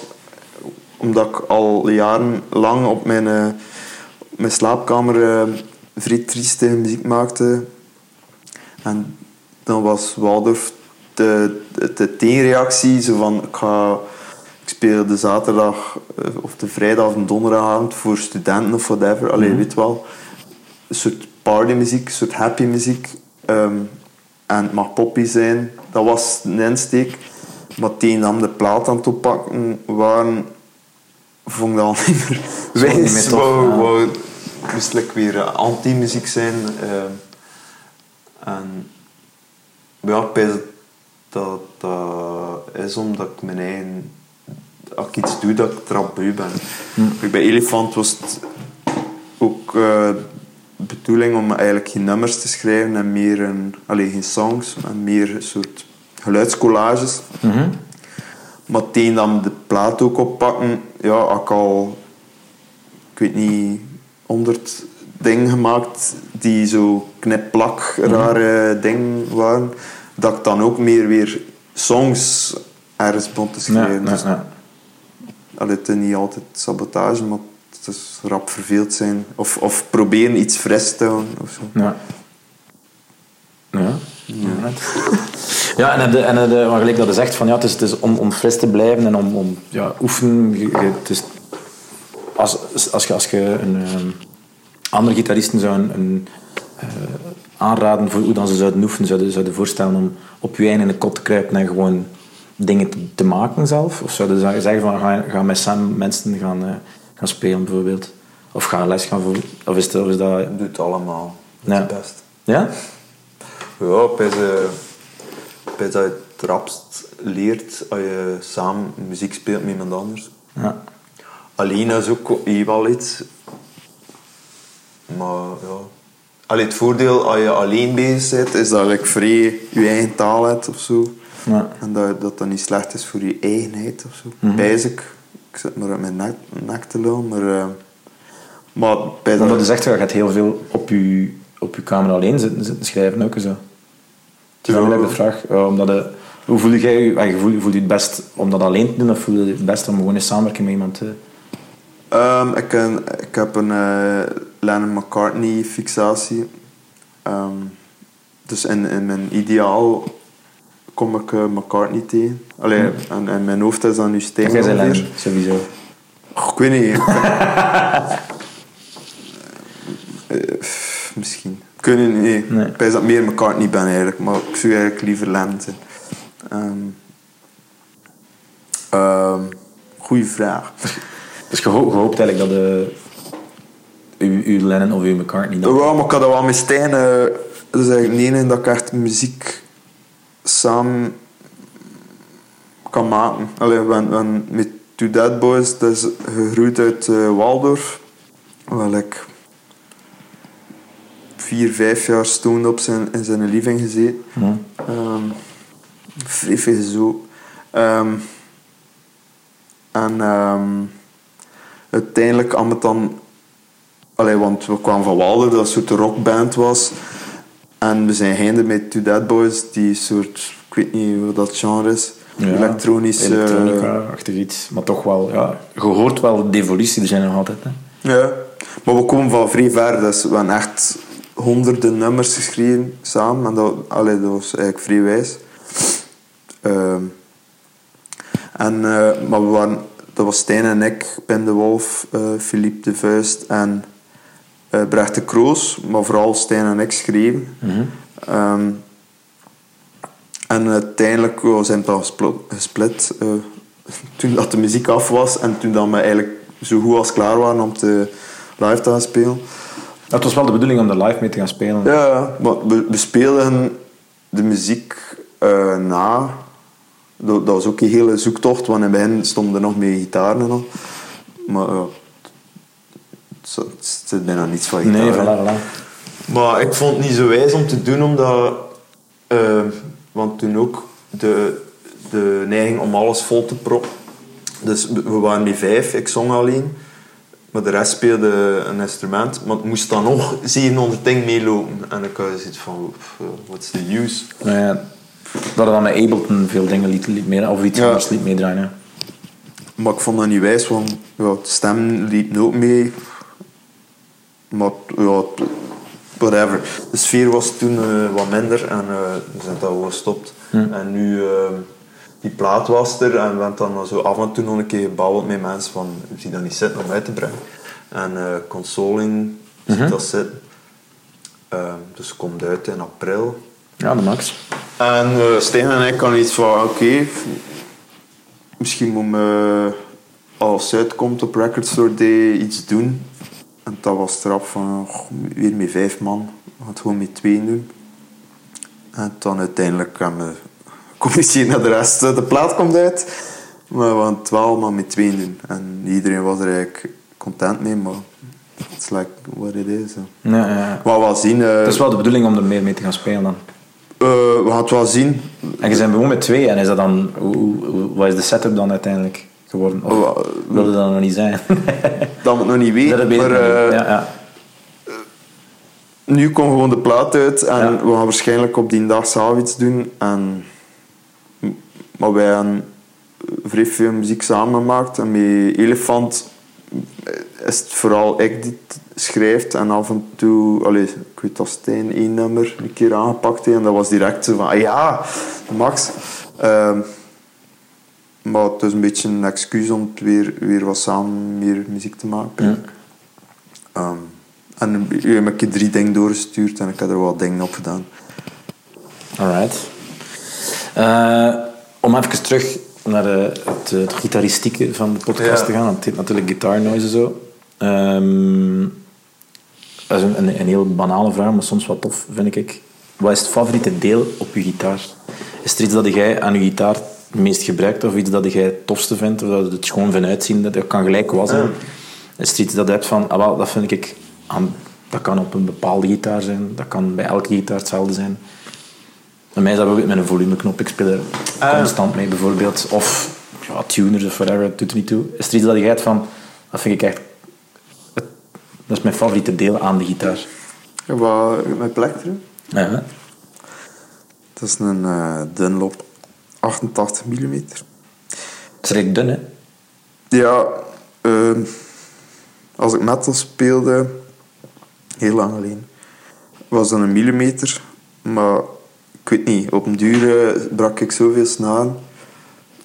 omdat ik al jarenlang op mijn, eh, op mijn slaapkamer eh, vrij trieste muziek maakte en dan was Waldorf de, de, de tegenreactie zo van ik ga ik speel de zaterdag eh, of de vrijdag of de donderdagavond voor studenten of whatever. Allee, weet wel. Een soort partymuziek, een soort happy muziek. Ehm, en het mag poppy zijn. Dat was een insteek. Maar tegen dan de plaat aan het oppakken waren, vond ik dat al niet meer tof, Wou, wou, moest weer eh, anti-muziek zijn. ehm. en ja, ik dat dat is omdat ik mijn eigen... Als ik iets doe, dat ik beu ben. Kijk, Bij Elefant was het ook eh, bedoeling om eigenlijk geen nummers te schrijven en meer een... Allee, geen songs, maar meer een soort geluidscollages. Maar tegen dan de plaat ook oppakken, ja, had ik al, ik weet niet, honderd dingen gemaakt die zo knip-plak, rare dingen waren. Dat ik dan ook meer weer songs ergens begon te schrijven. ja, Dus, ja. allee, het is niet altijd sabotage, maar het is rap verveeld zijn. Of, of proberen iets fris te houden. Of zo. Ja. Ja. Ja, ja en, je- en je- maar gelijk dat je zegt, van, ja, het is, het is om, om fris te blijven en om, om ja, oefenen. Het is, als, als je, als je een, ehm, andere gitaristen zou een, een, eh, aanraden voor hoe dan ze zouden oefenen, zouden, zouden voorstellen om op je eigen de kot te kruipen en gewoon dingen te, te maken zelf? Of zouden ze zeggen van ga, ga met Sam mensen gaan, eh, gaan spelen bijvoorbeeld? Of ga les gaan voor, of is, of is dat... Je doet het allemaal. Ja. het best. Ja? Ja, bij bij dat je het rapst leert als je samen muziek speelt met iemand anders. Ja. Alleen is ook wel iets. Maar ja. Allee, het voordeel als je alleen bezig bent, is dat je vrij je eigen taal hebt of zo. Ja. En dat dat, dan niet slecht is voor je eigenheid of zo. Basic. Ik zit maar uit mijn nek, nek te maar... eh, maar bij Omdat dat... je zegt, je gaat heel veel op je, op je kamer alleen zitten, zitten schrijven ook zo. Het is Ja. eigenlijk de vraag. eh, omdat je, hoe voel jij je? eh, je voelt, voelt je het best om dat alleen te doen of voel je het best om gewoon in samenwerking met iemand te... Ehm, ik, ik heb een eh, Lennon McCartney fixatie. Ehm, dus in, in mijn ideaal kom ik eh, McCartney tegen. Allee, en in mijn hoofd is dat nu Sting Jij bent sowieso. Ik weet niet. Eh, pff, misschien. Weet niet. Nee. Nee. Ik dat meer McCartney ben eigenlijk. Maar ik zou eigenlijk liever Lennon zijn. Ehm, ehm, goeie vraag. Dus je, ho- je hoopt eigenlijk dat de, uw, uw Lennon of uw McCartney... Dat, Ja, maar ik had dat wel met Stijn. eh, dat is eigenlijk enige dat ik echt muziek samen kan maken. Allee, we met Two Dead Boys, dat is gegroeid uit eh, Waldorf. Waar ik vier, vijf jaar stoned op zijn, in zijn living gezeten. Ja. Veel zo. En ehm, uiteindelijk kwam het dan... Allee, want we kwamen van Walder, dat een soort rockband was. En we zijn geëindigd met Two Dead Boys, die soort... Ik weet niet hoe dat genre is. Ja, Elektronisch... eh, Elektronica-achtig iets. Maar toch wel, ja... Je hoort wel de evolutie, er zijn nog altijd. Hè. Ja, maar we komen van vrij ver. Dus we hebben echt honderden nummers geschreven samen. En dat, allee, dat was eigenlijk vrij wijs. Ehm, en, eh, maar we waren, dat was Stijn en ik, Ben de Wolf, eh Philippe de Vuist en eh Brecht de Kroos. Maar vooral Stijn en ik schreven. Ehm, en uiteindelijk ja, zijn we dan gesplit eh, toen dat de muziek af was en toen dat we eigenlijk zo goed als klaar waren om te live te gaan spelen. Het was wel de bedoeling om er live mee te gaan spelen. Ja, maar we, we speelden de muziek eh, na. Dat, dat was ook een hele zoektocht, want in het begin stonden er nog meer gitaren en al. Maar ja, het zit bijna niets van gitaar. nee, voilà, voilà. Maar ik vond het niet zo wijs om te doen, omdat... eh, want toen ook de, de neiging om alles vol te proppen. Dus we waren met vijf, ik zong alleen. Maar de rest speelde een instrument. Maar het moest dan nog 700 dingen meelopen. En ik had zoiets van, pff, what's the use? Maar ja, dat er dan met Ableton veel dingen liet, liet meer, of iets Ja. anders liet meedraaien. Maar ik vond dat niet wijs, want ja, de stem liep ook mee. Maar ja, whatever. De sfeer was toen eh, wat minder en eh, we zijn dat gewoon gestopt. En nu, eh, die plaat was er en we hebben dan zo af en toe nog een keer gebabbeld met mensen van, zie dat niet zitten om uit te brengen. En eh consoling ziet dat zitten. Eh, dus komt uit in april. Ja, de max. En uh, Stijn en ik hadden iets van, oké, misschien moet me, als het uitkomt op Record Store Day, iets doen. En dat was erop van, goh, weer met vijf man, we gaan het gewoon met twee doen. En dan uiteindelijk gaan we communiceren naar de rest. De plaat komt uit, maar we gaan het wel met twee doen. En iedereen was er eigenlijk content mee, maar it's like what it is. Ja, ja, ja. Maar we zien... eh, Het is wel de bedoeling om er meer mee te gaan spelen dan. we gaan het wel zien. En je bent gewoon met twee. En is dat dan, hoe, hoe- wat is de setup dan uiteindelijk geworden? Of Oh, wilde dat nog niet zijn? Dat het nog niet Dat weten. weet Maar eh, ja, ja. nu komt gewoon de plaat uit. En Ja. we gaan waarschijnlijk op die dag zelf iets doen. En, maar wij hebben vrij veel muziek samengemaakt. En met Elefant is het vooral ik die het schrijft. En af en toe, allee, ik weet dat Stijn één nummer een keer aangepakt heeft. En dat was direct zo van, ah ja, Max. Ehm, maar het is een beetje een excuus om het weer, weer wat samen meer muziek te maken. Ja. Ehm, en je hebt me drie dingen doorgestuurd en ik heb er wat dingen op gedaan. Alright. Eh, om even terug naar eh, het, het gitaristieke van de podcast Ja. te gaan. Het heet natuurlijk guitar noise en zo. Ehm, dat is een, een, een heel banale vraag, maar soms wel tof, vind ik. Wat is het favoriete deel op je gitaar? Is er iets dat jij aan je gitaar meest gebruikt of iets dat jij het tofste vindt? Of dat het gewoon van uitzien, dat het kan gelijk was zijn? Is er iets dat je hebt van, ah, wel, dat vind ik aan, dat kan op een bepaalde gitaar zijn, dat kan bij elke gitaar hetzelfde zijn. Bij mij is dat bijvoorbeeld met een volumeknop. Ik speel er Ah. constant mee, bijvoorbeeld. Of ja, tuners of whatever, het doet er niet toe. Is er iets dat je hebt van... Dat vind ik echt... Dat is mijn favoriete deel aan de gitaar. Wat met plektrum? Ja? Dat is een eh, Dunlop 88 mm. Het is redelijk dun, hè? Ja, ehm, als ik metal speelde, heel lang alleen, was dat een millimeter. Maar ik weet niet, op een duur eh, brak ik zoveel snaren.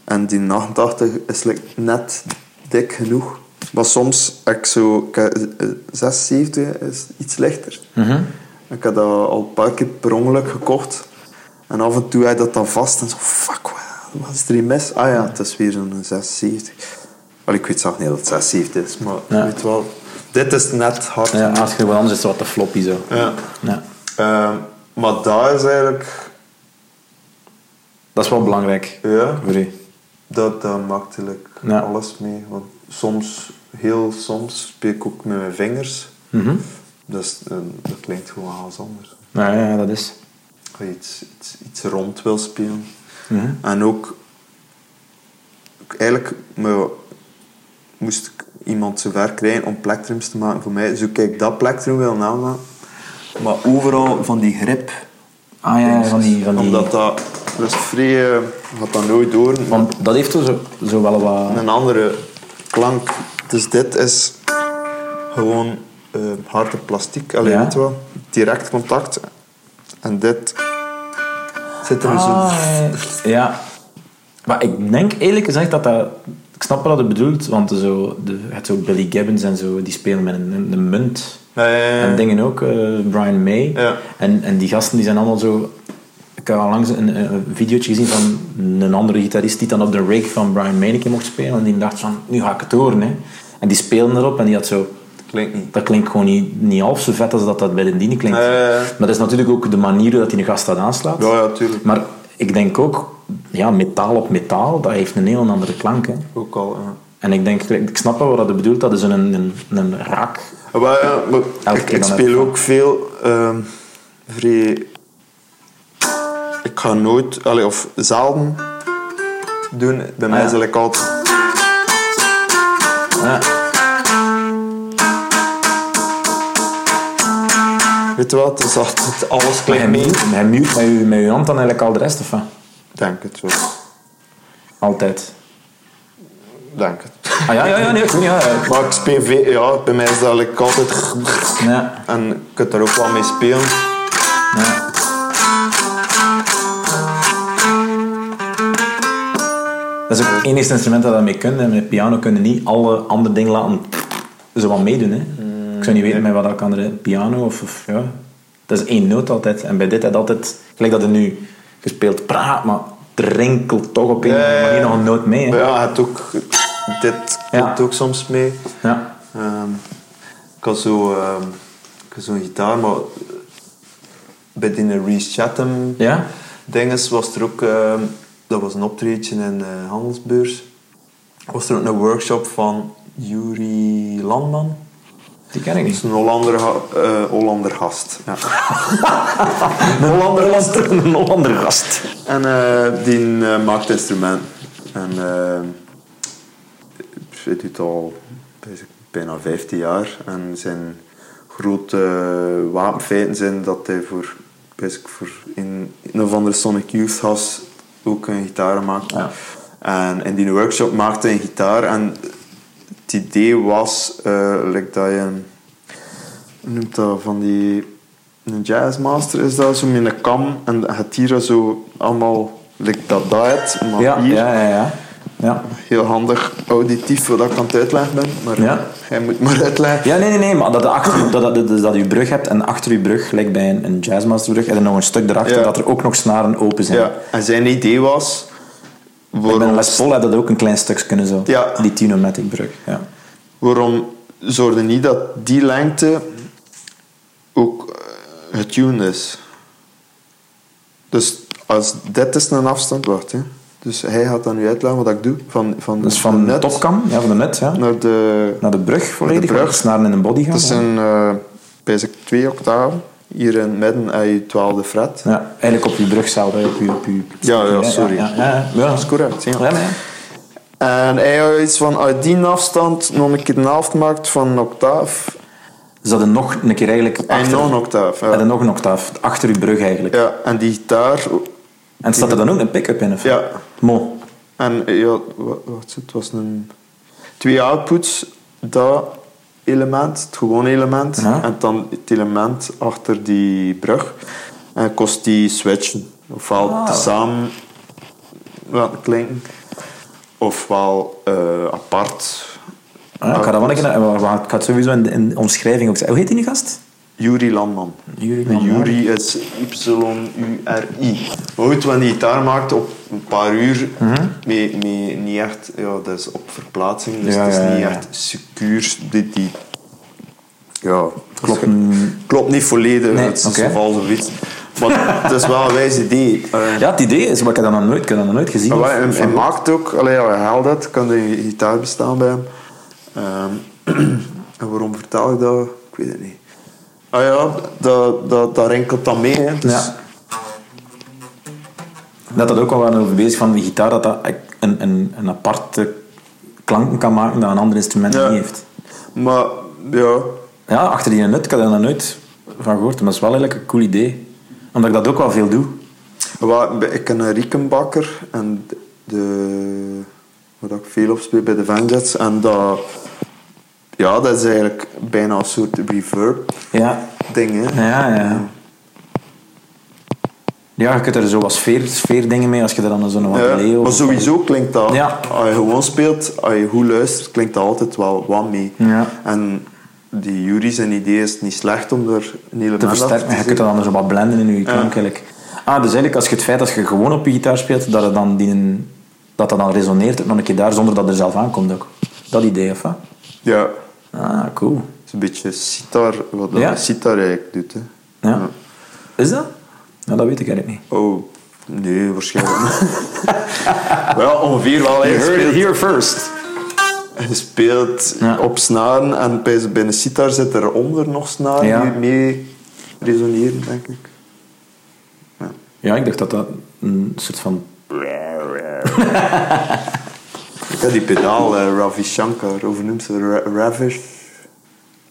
En die 88 is like net dik genoeg. Maar soms heb ik zo... Ik heb, eh, 76 is iets lichter. Ik had dat al een paar keer per ongeluk gekocht. En af en toe had dat dan vast en zo, fuck, wat- is er hier mis? Ah ja, het is weer zo'n 76. Wel, ik weet zelf niet dat het 76 is, maar Ja. ik weet wel. Dit is net hard. Ja, als je wat anders is het wat te floppy zo. Ja. Ja. Ehm, maar daar is eigenlijk... Dat is wel belangrijk Ja, voor u. dat, dat maakt eigenlijk Ja. alles mee. Want soms, heel soms, speel ik ook met mijn vingers. Mhm. Dat, is, eh, dat klinkt gewoon alles anders. Ja, ja, dat is. Als je iets, iets, iets rond wil spelen. Mhm. En ook, eigenlijk maar, moest ik iemand zover krijgen om plektrums te maken voor mij. Zo kijk, dat plektrum wil namaken. Maar overal van die grip. Ah ja, van die... Van die Omdat dat, dat is vrij, eh, gaat dat nooit door. want dat heeft zo, zo wel wat... Een andere klank. Dus dit is gewoon eh harde plastic. Alleen Ja. weet je wel, direct contact. En dit zit er zo... Ah, ja. Maar ik denk eerlijk gezegd dat dat... Ik snap wat je bedoelt, want zo, de, je hebt zo Billy Gibbons en zo, die spelen met een, een, munt. Ja, ja, ja. En dingen ook, eh, Brian May. Ja. En, en die gasten die zijn allemaal zo... Ik heb al langs een, een videootje gezien van een andere gitarist die dan op de rig van Brian May een mocht spelen. En die dacht van, nu ga ik het horen. Hè. En die speelden erop en die had zo... Klinkt niet. Dat klinkt gewoon niet, niet half zo vet als dat dat bij de Dini klinkt. Ja, ja. Maar dat is natuurlijk ook de manier dat hij een gast dat aanslaat. Ja, ja, tuurlijk. Maar ik denk ook, ja, metaal op metaal, dat heeft een heel andere klank. Hè. Ook al, ja. En ik denk, ik snap wel wat je bedoelt, dat is een, een, een raak. Maar, ja, maar ik, ik speel ook veel ehm, vrij... Ik ga nooit, allee, of zelden doen. Bij mij ja. is het altijd... Ja. Weet je wat, is altijd, alles klinkt mee. hij mute met, je, met je hand dan eigenlijk al de rest, of wat? Denk het wel. Altijd. Denk het. Ah ja, ja, ja, nee, ik weet niet, ja, ja. Maar ik speel veel, ja, bij mij is dat like altijd... Ja, En je kunt er ook wel mee spelen. ja. Dat is ook het enige instrument dat dat mee kunt. En met piano kunnen niet alle andere dingen laten zo wat meedoen. Hè. Ik zou niet weten met wat dat kan. er- Piano of, of ja. Dat is één noot altijd. En bij dit had altijd, gelijk dat er nu gespeeld praat, maar er rinkelt toch op een of andere Ja, ja, ja. manier nog een noot mee. Hè. Maar ja, het ook, dit komt ook soms mee. Ja. Ehm, ik had zo, ik had zo'n gitaar, maar bij die Reese Chatham Ja? dinges was er ook, ehm, dat was een optreedje in de handelsbeurs, was er ook een workshop van Yuri Landman. Die ken ik Dat niet. is een Hollander, eh, Hollander gast. Ja. Een Hollander gast. Een Hollander gast. En eh, die eh, maakt instrumenten. En hij doet al bijna 15 jaar. En zijn grote wapenfeiten zijn dat hij voor, voor in een of andere Sonic Youth gast ook een gitaar maakt. Ja. En in die workshop maakte hij een gitaar. En het idee was like dat je noemt dat van die een jazzmaster is dat zo met een kam en het hier zo allemaal like dat dat het, maar Ja, hier ja, ja, ja. ja. heel handig auditief wat ik aan het uitleggen ben maar Ja. hij moet maar uitleggen Ja, nee, nee, nee, maar dat, achter, dat, dat, dat, dat je brug hebt en achter je brug, gelijk bij een, een jazzmasterbrug, en er nog een stuk erachter Ja. dat er ook nog snaren open zijn. ja. en zijn idee was Bij een waarom, Les Paul had dat ook een klein stukje kunnen zo. Ja. Die Tinomatic brug. Ja. waarom zorgde niet dat die lengte ook eh, getuned is dus als dit is een afstand wacht hè. dus hij gaat dan nu uitleggen wat ik doe van, van, Dus van de topkam, ja, van de net, ja. naar de naar de brug volledig, brug. de snaren in een body gaan. Het is een, basic twee octaven. Hier in het midden heb je twaalfde fret. Ja, eigenlijk op je brug zelf, hè, op je... Op je Ja, ja, sorry. Ja, ja, ja. Dat is correct. Ja. En hij had iets van uit die afstand nog een keer een helft maakt van een octaaf. Dus dat er nog een keer eigenlijk En achter... nog een octaaf. En Ja. nog een octaaf, achter je brug eigenlijk. ja, en die gitaar. En staat er dan ook een pick-up in? Of? Ja. Mo. En ja, wat, wat? Het was een. Twee outputs, dat element, het gewone element. Ja. En dan het element achter die brug. En kost die switchen. Ofwel Ah. tezamen laten klinken, ofwel eh, apart. Ja, ik ga dat wel een keer... eh, Ik ga het sowieso in de, in de omschrijving ook zeggen. Hoe heet die gast? Yuri Landman. Yuri is Y-U-R-I. Ooit, wanneer hij gitaar maakte, op een paar uur, mee, mee, niet echt, ja, dat is op verplaatsing, dus Ja, het is ja, niet ja. echt secuur. Die, die, ja, Klopt. klopt niet volledig, Nee, het is iets. Maar het is wel een wijs idee. Eh, Ja, het idee is, maar ik heb dat nog nooit, ik heb dat nog nooit gezien. maar of- hij, maakt ook, allee, ja, hij haalt dat, kan de gitaar bestaan bij hem. Ehm, en waarom vertel ik dat? Ik weet het niet. Ah ja, dat, dat, dat rinkelt dan mee. Hè. Dus, Ja. Dat dat ook al waren over bezig van die gitaar, dat dat een, een, een aparte klanken kan maken dat een ander instrument Ja. niet heeft. Maar ja, Ja, achter die nut, ik had er nog nooit van gehoord. Maar dat is wel eigenlijk een cool idee. Omdat ik dat ook wel veel doe. Wel, ik ken een Riekenbakker en de, wat ik veel op speel bij de Vanjets. En dat, ja, dat is eigenlijk bijna een soort reverb Ja, ding. Hè. ja, ja. Ja, je kunt er zo wat sfeer, sfeerdingen mee als je er dan zo'n wat Ja, maar sowieso klinkt dat, Ja. als je gewoon speelt, als je goed luistert, klinkt dat altijd wel wat mee. Ja. En die Jury zijn idee is niet slecht om er een hele te versterken. Je kunt dat dan zo wat blenden in je klank eigenlijk. Ah, dus eigenlijk als je het feit dat je gewoon op je gitaar speelt, dat het dan, die, dat, dat dan resoneert nog een keer daar zonder dat er zelf aankomt ook. Dat idee, of? Ja, Ah, cool. het is een beetje sitar, wat dat Ja. sitar eigenlijk doet. Hè. Ja. Is dat? Nou, dat weet ik eigenlijk niet. Oh, nee, waarschijnlijk niet. wel, ongeveer wel. Hij speelt, here first. hij speelt Ja. op snaren en bij, een sitar zit er onder nog snaren die mee resoneren, denk ik. Ja. Ja, ik dacht dat dat een soort van... Ik heb die pedaal, eh, Ravi Shankar, hoe noemt ze? Ra- Ravish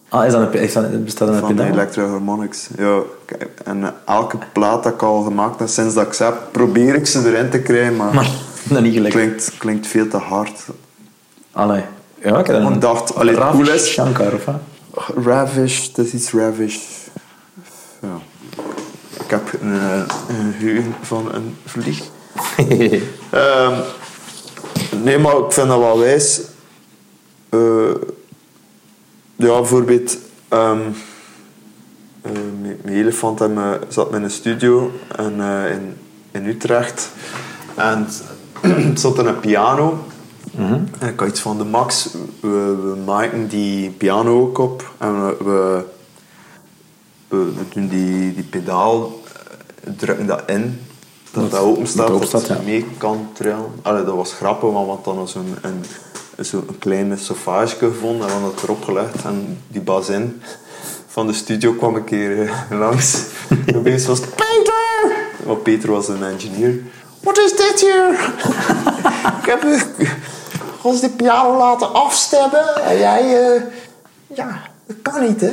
Ah, is dat een, dat, bestaat dat een van pedaal? Electro-Harmonics. Ja, kijk, en eh, elke plaat dat ik al gemaakt heb, sinds dat ik ze heb, probeer ik ze erin te krijgen, maar Maar, dat niet gelijk. klinkt, klinkt veel te hard. Allee. Ja, ik heb Ik dacht, allee, het Ravi cool is- Shankar, of wat? Ravish, het is iets ravish. Ja. Ik heb een, eh, een geheugen van een vlieg. Ehm, nee, maar ik vind dat wel wijs. Eh, ja, bijvoorbeeld... eh, mijn elefant en me- zat in een studio en, eh, in, in Utrecht. En het zat een piano. En ik had iets van de Max. We, we maken die piano ook op. En we, we, we, doen die, die pedaal, drukken dat in. Dat dat open staat, dat dat ja. mee kan trillen. Allee, dat was grappig, want want dan was een, zo'n kleine sofage gevonden en we hadden het erop gelegd. En die bazin van de studio kwam een keer eh, langs. En opeens was het Peter! Want Peter was een engineer. Wat is dit hier? ik heb ons die piano laten afstemmen en jij... eh, ja, dat kan niet hè?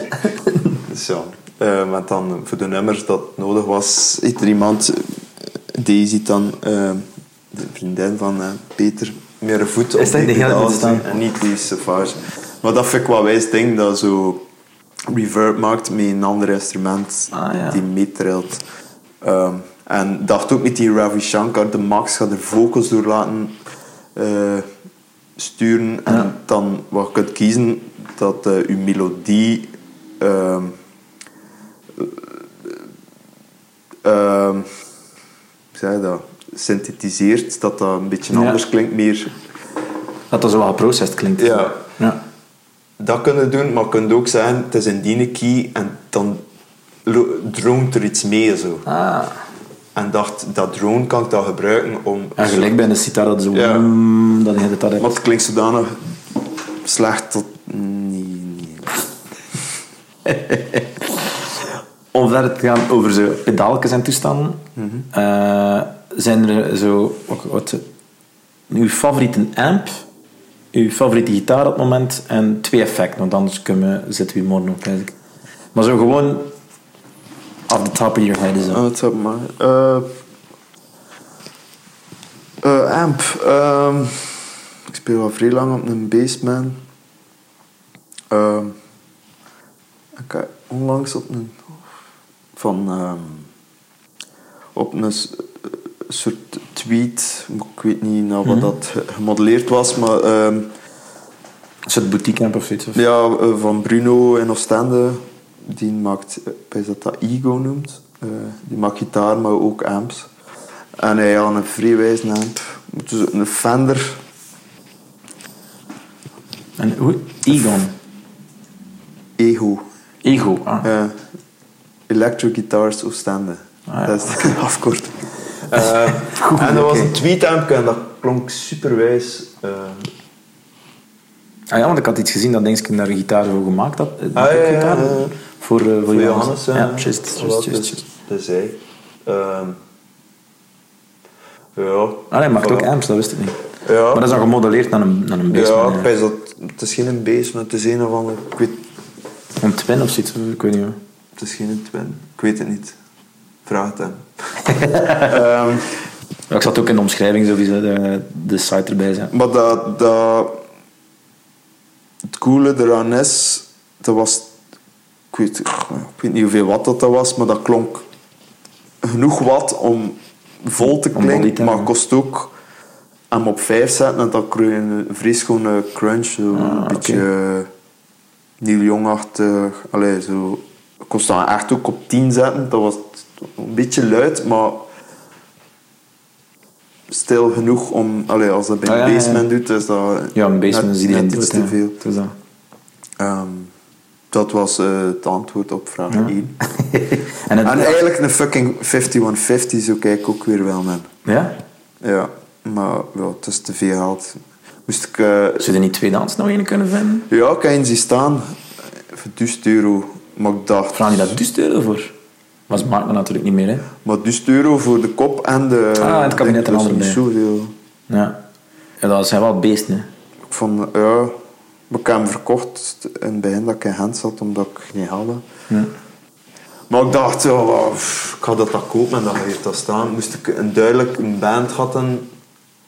dus ja, eh, maar dan voor de nummers dat nodig was, er iemand... eh, Daisy dan, eh, de vriendin van eh, Peter, meer een voet op die de hele pedaal staan? en niet die sofage. Maar dat vind ik wel wijs ding, dat zo reverb maakt met een ander instrument Ah, ja. die meetrilt. Ehm, en dacht ook met die Ravi Shankar, de Max gaat er vocals door laten eh, sturen. En Ja. dan wat je kunt kiezen, dat je melodie ehm, je dat? synthetiseert, dat dat een beetje Ja. anders klinkt, meer Dat dat zo wel geprocessed klinkt. Ja. ja. Dat kunnen doen, maar je kunt ook zeggen, het is een die key en dan drone er iets mee zo. Ah. En dacht, dat drone kan ik dan gebruiken om... En gelijk bij de sitar dat zo... Ja. mm, dat je dat hebt. Maar het klinkt zodanig slecht tot... Nee, nee. Om verder te gaan over zo pedaaltjes en toestanden. eh, zijn er zo... Wat, wat, uw favoriete amp, uw favoriete gitaar op het moment en twee effecten. Want anders kunnen we, zitten we hier morgen ook eigenlijk. Maar zo gewoon... Off the top of your head is Oh, maar. Eh, eh, amp. Ehm, ik speel al vrij lang op een Bassman. Ehm, ik heb onlangs op een... Van... ehm, op een soort tweet, ik weet niet nou wat dat ge- gemodelleerd was, maar ehm, Een soort boutique amp of zoiets. Of? ja, eh, van Bruno in Oostende. Die maakt, eh, ik weet dat dat Ego noemt. Eh, die maakt gitaar, maar ook amps. En hij had een vrijwijze amp. Dus een Fender. En hoe? Egon. Ego. Ego. Ah. Eh, Electric Guitars Oostende. Ah, ja. Dat is de afkorting. Eh, en dat was een tweetamp en dat klonk superwijs. eh Ah ja, want ik had iets gezien dat denk ik daar een gitaar voor gemaakt had. Ah, ja, ja, gitaar? ja. Voor, eh, voor voor Johannes. Johannes. ja, juist, juist, wat juist, is- juist. Dat is hij. Ehm, ja. Ah, hij maakt ook amps, dat wist ik niet. Ja. Maar dat is dan gemodelleerd naar een, naar een Ja, bassman. ik dat, het is geen bass, maar het is een of andere... Ik weet, Een twin of zoiets, ik weet niet meer. Het is geen twin. Ik weet het niet. Vraag het hem. Ehm, ik zat ook in de omschrijving sowieso de, de site erbij zijn. maar dat, dat... Het coole eraan is... Dat was... Ik weet, ik weet niet hoeveel watt dat, dat was, maar dat klonk genoeg watt om vol te klinken, maar kost ook hem op 5 zetten en dan krijg je een vrij schone crunch. Zo Ah, een oké. beetje eh, Neil Young-achtig. Allee, zo. Kost dan echt ook op 10 zetten. Dat was een beetje luid, maar stil genoeg om... Allee, als dat bij Ah, een ja, ja, ja. basement doet, is dat Ja, een bassman net- net iets het, te veel. Het dat. Ehm, dat was eh, het antwoord op vraag Ja. 1. en het, En eigenlijk een fucking 5150 zo kijk ik ook weer wel naar. ja? Ja, maar ja, het is te veel geld. Moest ik... eh, Zou je er niet tweedehands nog een kunnen vinden? ja, ik heb eens zien staan. Voor 1000 euro. Maar ik dacht... Vraag je daar 1000 euro voor? Maar ze maakt me natuurlijk niet meer, hè? Maar 1000 euro voor de kop en de... Ah, en het kabinet en dat andere niet zoveel. Ja. ja dat zijn wel beesten, hè? Ik vond... Ja... Ik heb hem verkocht in het begin dat ik in hand zat, omdat ik geld had. Ja. Maar ik dacht, ja, ik ga dat dat kopen en dan heeft dat staan. Moest ik een duidelijk een band hadden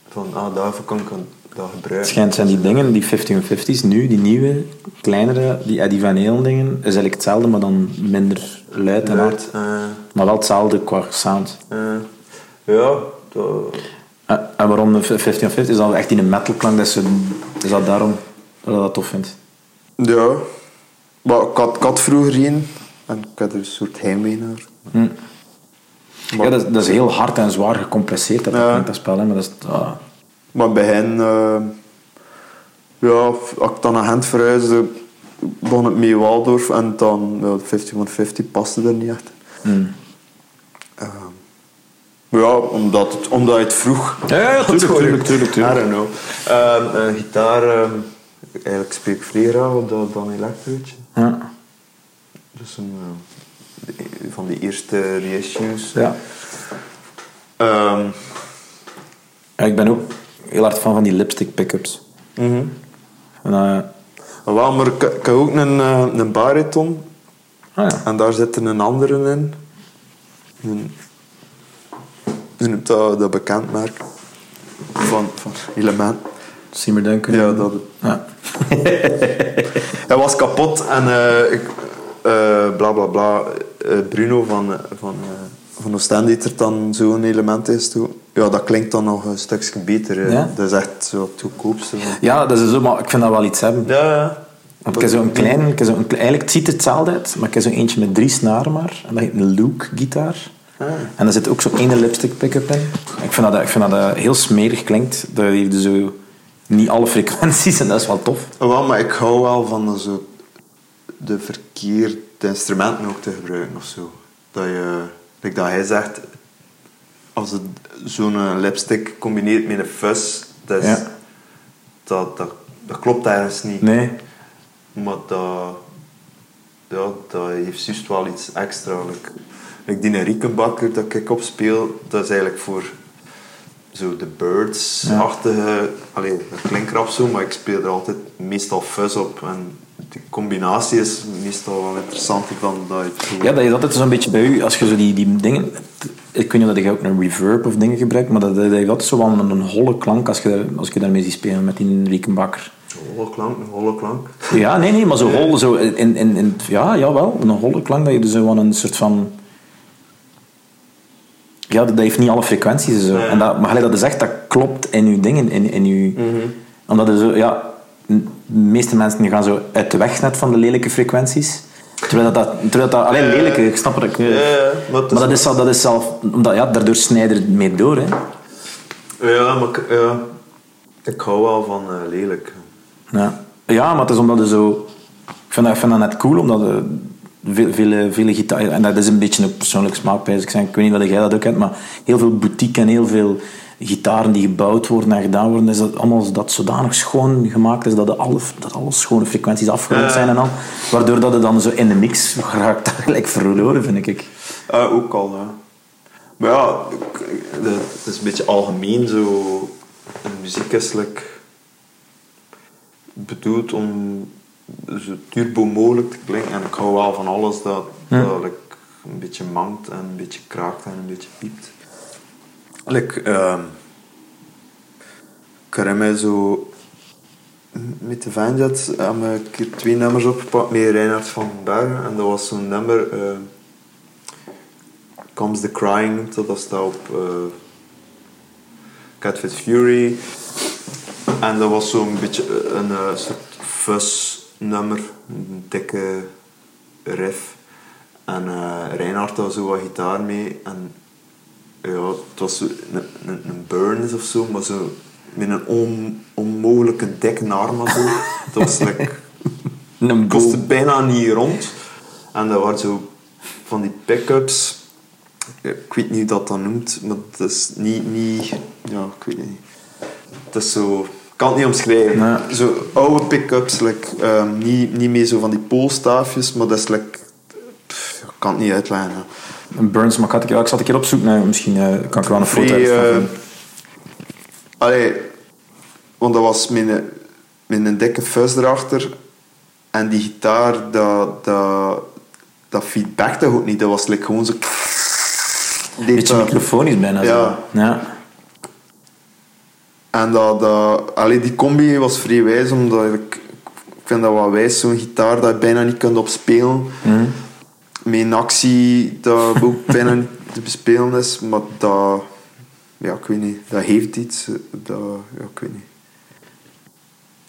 van, ah, daarvoor kan ik dat Het gebruiken. schijnt zijn die dingen, die 50-50's nu, die nieuwe, kleinere, die Eddie Van Halen dingen, is eigenlijk hetzelfde, maar dan minder luid en hard. Eh, Maar wel hetzelfde qua sound. eh, ja, dat, En waarom de 50-50? Is dat echt in een metalklank? Dat is, zo- is dat daarom dat je dat tof vindt? ja. Maar ik had, ik had vroeger een en ik had er een soort heimwee naar. Hm. Maar- Ja, dat, is- dat is heel hard en zwaar gecompresseerd, dat, Ja. dat spel. Hè? Maar dat is, ah, Maar bij hen, eh, ja, als ik dan naar Gent verhuisde, begon het mee Waldorf en dan, ja, 50-50 paste er niet echt. hm. Ehm, Ja, omdat, het, omdat je het vroeg. Ja, ja, tuurlijk, tuurlijk, tuurlijk, tuurlijk. I don't know. Ehm, een gitaar, ehm, eigenlijk speel ik vrij graag op dat dan elektrootje. Ja. Dus een, de- van die eerste reissues. ja. Ehm, Ja, Ik ben ook heel hard fan van die lipstick pickups. mhm. En, Maar wel, maar ik, ik heb ook een, eh, een bariton. ah ja. En daar zit een andere in. Een, hoe noemt dat, dat bekend merk? Van, van Element. Seymour Duncan. Ja, dat. Ja. Hij was kapot en eh, ik, eh, bla bla bla. eh, Bruno van, eh, van, van Oostende er dan zo'n element is toe. Ja, dat klinkt dan nog een stukje beter. Ja? Dat is echt zo het goedkoopste. ja, dat is zo, maar ik vind dat wel iets hebben. Ja, ja. Want ik heb zo'n klein, ik heb zo'n, kle- eigenlijk het ziet het hetzelfde uit, maar ik heb zo eentje met drie snaren maar. En dat heet een Luke-gitaar. Ah. En daar zit ook zo'n ene lipstick pick-up in. Ik vind dat, ik vind dat dat heel smerig klinkt. Dat heeft dus zo niet alle frequenties en dat is wel tof. Wel, maar ik hou wel van zo de verkeerde instrumenten ook te gebruiken of zo. Dat je, like dat hij zegt, als het zo'n lipstick combineert met een fuzz, dat, Ja. dat, dat, dat klopt ergens niet. Nee. Maar dat, ja, dat heeft juist wel iets extra. Like, like die Riekenbakker dat ik opspeel, dat is eigenlijk voor zo de Birds-achtige... Allee, dat klinkt rap zo, maar ik speel er altijd meestal fuzz op. En die combinatie is meestal wel interessanter dan dat je Ja, dat is altijd zo'n beetje bij u, als je zo die, die dingen... Ik weet niet of je ook een reverb of dingen gebruikt, maar dat, dat heeft altijd zo wel een, een holle klank als je, als je daarmee ziet spelen met die Riekenbakker. Holle klank, een holle klank. Ja, nee, nee, maar zo hol, zo in, in, in, ja, jawel, een holle klank, dat je dus zo wel een soort van... Ja, dat, dat heeft niet alle frequenties en zo. Ja. En dat, maar dat is echt, dat klopt in je dingen, in, in je... Omdat er zo, ja, de meeste mensen gaan zo uit de weg net van de lelijke frequenties. Terwijl dat, dat, terwijl dat alleen lelijke, ik snap het. ja, maar dat is, al- dat is zelf, omdat, ja, daardoor snijden het mee door, hè. Ja, maar ik, ja, ik hou wel van eh, lelijk. Ja. ja, maar het is omdat er zo... Ik vind dat, ik vind dat net cool, omdat er veel, vele, vele gitaar... En dat is een beetje een persoonlijk smaakprijs. Ik, weet niet of jij dat ook hebt, maar heel veel boutique en heel veel gitaren die gebouwd worden en gedaan worden, is dat allemaal dat zodanig schoon gemaakt is dat, de alle, dat alle schone frequenties afgerond zijn en al. Waardoor dat het dan zo in de mix raakt daar gelijk verloren, vind ik. Ah, ook al, ja. Maar ja, de- het is een beetje algemeen zo. een Muziek is like, bedoeld om zo turbo mogelijk te klinken. En ik hou wel van alles dat, dat like, een beetje mankt en een beetje kraakt en een beetje piept. Like, ehm, ik herinner mij zo met de Vanjet hebben een keer twee nummers opgepakt met Reinhard van Bergen. En dat was zo'n nummer, eh, Comes the Crying, dat, staat op eh Catfish Fury. En dat was zo'n beetje een, eh, soort fuzz nummer, dikke riff. En eh Reinhard had zo wat gitaar mee. En ja, het was zo een, een, een Burns of zo, maar zo met een on, onmogelijke dikke arm zo. Het was like, Een kostte bijna niet rond. En dat waren zo van die pick-ups. Ik weet niet hoe dat dan noemt, maar het is niet, niet... Ja, ik weet niet. Het is zo... Ik kan het niet omschrijven. Nee. Zo oude pick-ups, like, ehm, niet, niet meer zo van die poolstaafjes, maar dat is like... pff, ik kan het niet uitleggen. hè. Een Burns, maar ik, ja, ik zat een keer opzoeken. Nou, misschien eh, kan ik wel een foto uit eh, allee, want dat was met een dikke fuzz erachter. En die gitaar, dat, dat, dat feedbackte ook niet. Dat was like gewoon zo... Een beetje dat- microfonisch bijna. zo. Ja. ja. En dat, dat, allee, die combi was vrij wijs, omdat ik, ik vind dat wel wijs, zo'n gitaar dat je bijna niet kunt opspelen. Mhm. Een actie dat ook bijna te bespelen is, maar dat, ja, ik weet niet, dat heeft iets. Dat, ja, ik weet niet.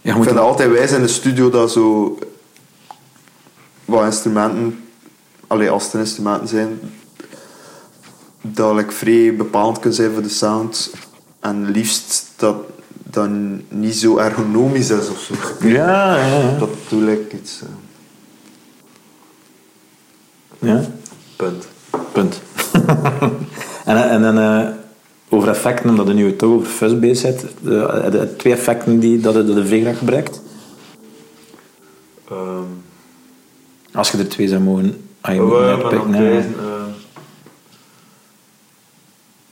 Ja, Ik vind dat altijd wijs in de studio dat zo wat instrumenten, allee, als er instrumenten zijn, dat ik vrij bepalend kunnen zijn voor de sound. En liefst dat dat niet zo ergonomisch is of zo. Ja, ja, ja. Dat doe ik iets. Eh, ja. punt. Punt. En, en, en eh, over effecten, omdat je nu toch over fuzz bezig bent, de, de, de twee effecten die dat je, vrij graag gebruikt. Ehm, Als je er twee zou mogen aan je oh, eh, deze, eh,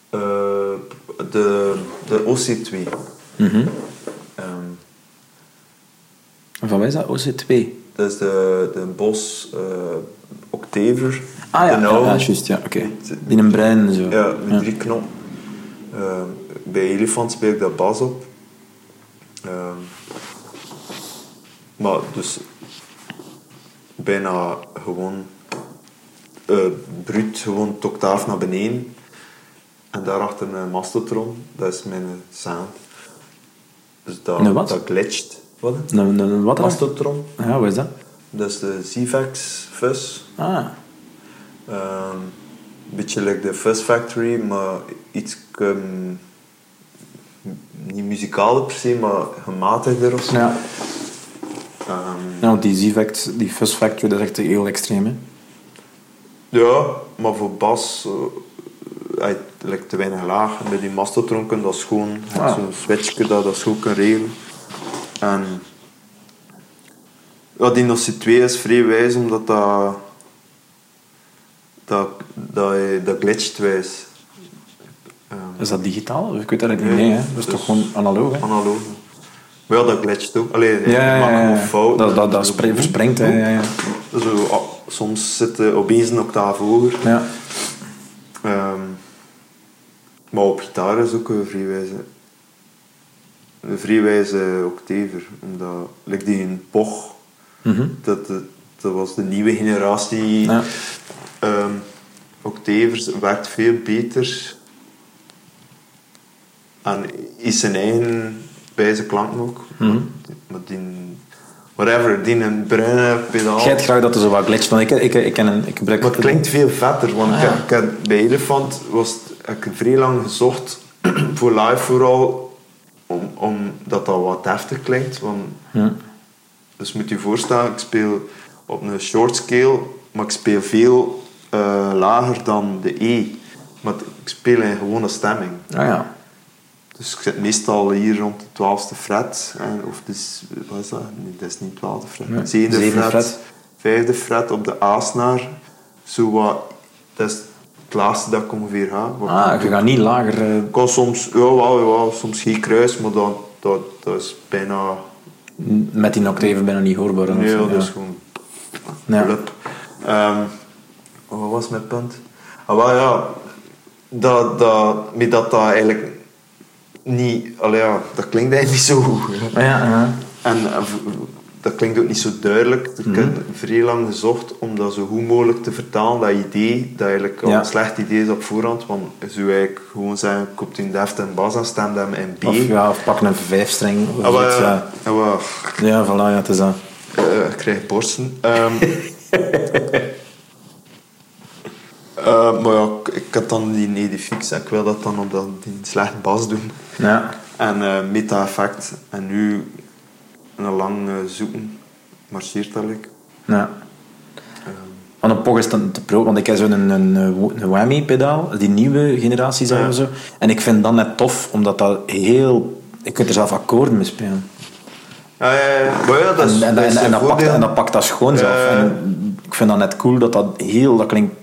eh, de, de OC2. Mhm. Ehm, En Van is dat? OC2? dat is de, de Bos eh Octaver. Ah ja, ja, ja, juist, ja, oké. In een brein zo. Ja, met drie knoppen. Ehm, bij Elefant speel ik dat bas op. Ehm, maar dus bijna gewoon eh bruut, gewoon het octaaf naar beneden. En daarachter een mastotron, dat is mijn sound. Dus dat, Een wat? dat glitcht. Wat? Een, een, een wat? dan? Mastotron, Ja, wat is dat? Dat is de Zivax Fuzz. Ah, Ehm, een beetje like de Fuzz Factory, maar iets niet muzikaler per se, maar gematigder of zo. ja. Ja want die Z-Fact, die Fuzz Factory, dat is echt heel extreem, hè. ja, maar voor bas uh, hij lijkt te weinig laag. En bij die je dat is gewoon Ah. zo'n switchje dat dat zo kan regelen. En ja, die OC2 is vrij wijs omdat dat dat, dat, dat glitcht wijs. Ehm, Is dat digitaal? Ik weet dat niet. Nee, Nee, hè. Dat is dus- toch gewoon analoog, hè? Analoog. Maar ja, dat glitcht ook. Allee, je Ja, ja, maakt ja, ja. fouten. Dat, dat, dat verspringt, hè. Ja, ja. Zo, ah, soms zit je opeens een octaaf hoger. ja. Ehm, maar op gitaar is ook een vrijwijze, een vrijwijze octaver. Omdat, like die in Poch, Mhm. dat, dat, dat was de nieuwe generatie Ja. ehm, octavers, werkt veel beter. En is zijn eigen wijze klank ook. Mhm. Maar die, whatever, die een bruine pedaal. Jij hebt graag dat er zo wat glitcht, want ik, ik, ik, ken een, ik gebruik... Maar het klinkt veel vetter, want Ah, ik, ja. ik bij Elefant was heb ik vrij lang gezocht, voor live vooral, om, omdat dat wat deftig klinkt. Want. Dus moet je voorstellen, ik speel op een short scale, maar ik speel veel eh, lager dan de E. Maar ik speel in gewone stemming. Ah ja. Dus ik zit meestal hier rond de twaalfste fret. En, of dus, wat is dat? Nee, dat is niet twaalfde fret. Nee, Zevende zevende fret, fret. Vijfde fret op de A-snaar. Zo wat, dat is het laagste dat ik ongeveer ga. Wat Ah, ik je gaat niet lager... eh, ik kan soms, ja, wel, ja, soms geen kruis, maar dat, dat, dat is bijna... met die octave bijna niet hoorbaar. Nee, zo, dat ja. is gewoon... Ja. Ehm, wat was mijn punt? Ah, wel ja, dat, dat, met dat dat eigenlijk niet... Allee, ja, dat klinkt eigenlijk niet zo goed. Ja, ja. En eh, dat klinkt ook niet zo duidelijk. Ik Mhm. heb vrij lang gezocht om dat zo goed mogelijk te vertalen, dat idee, dat eigenlijk al Ja. een slecht idee is op voorhand. Want je zou eigenlijk gewoon zeggen, koopt een deft en bas en stem hem in B. Of, ja, of pak een vijfstreng. Of Ah, iets, ja. ah, ja, voilà, ja, het is dat. eh, ik krijg borsten. Ehm, eh, maar ja, ik, ik had dan die nee, die fix en ik wil dat dan op dat, die slechte bas doen. Ja. En eh meta-effect. En nu, een lang eh, zoeken, marcheert like. ja. Aan een pog is dan te pro, want ik heb zo'n een, een, een whammy-pedaal, die nieuwe generatie zijn Ja. zo. En ik vind dat net tof, omdat dat heel... Je kunt er zelf akkoorden mee spelen. Ja, ja, ja. Dat is, en, en, dat en, is en een dat pakt, en dat pakt dat schoon Ja. zelf. En ik vind dat net cool dat dat heel... Dat klinkt...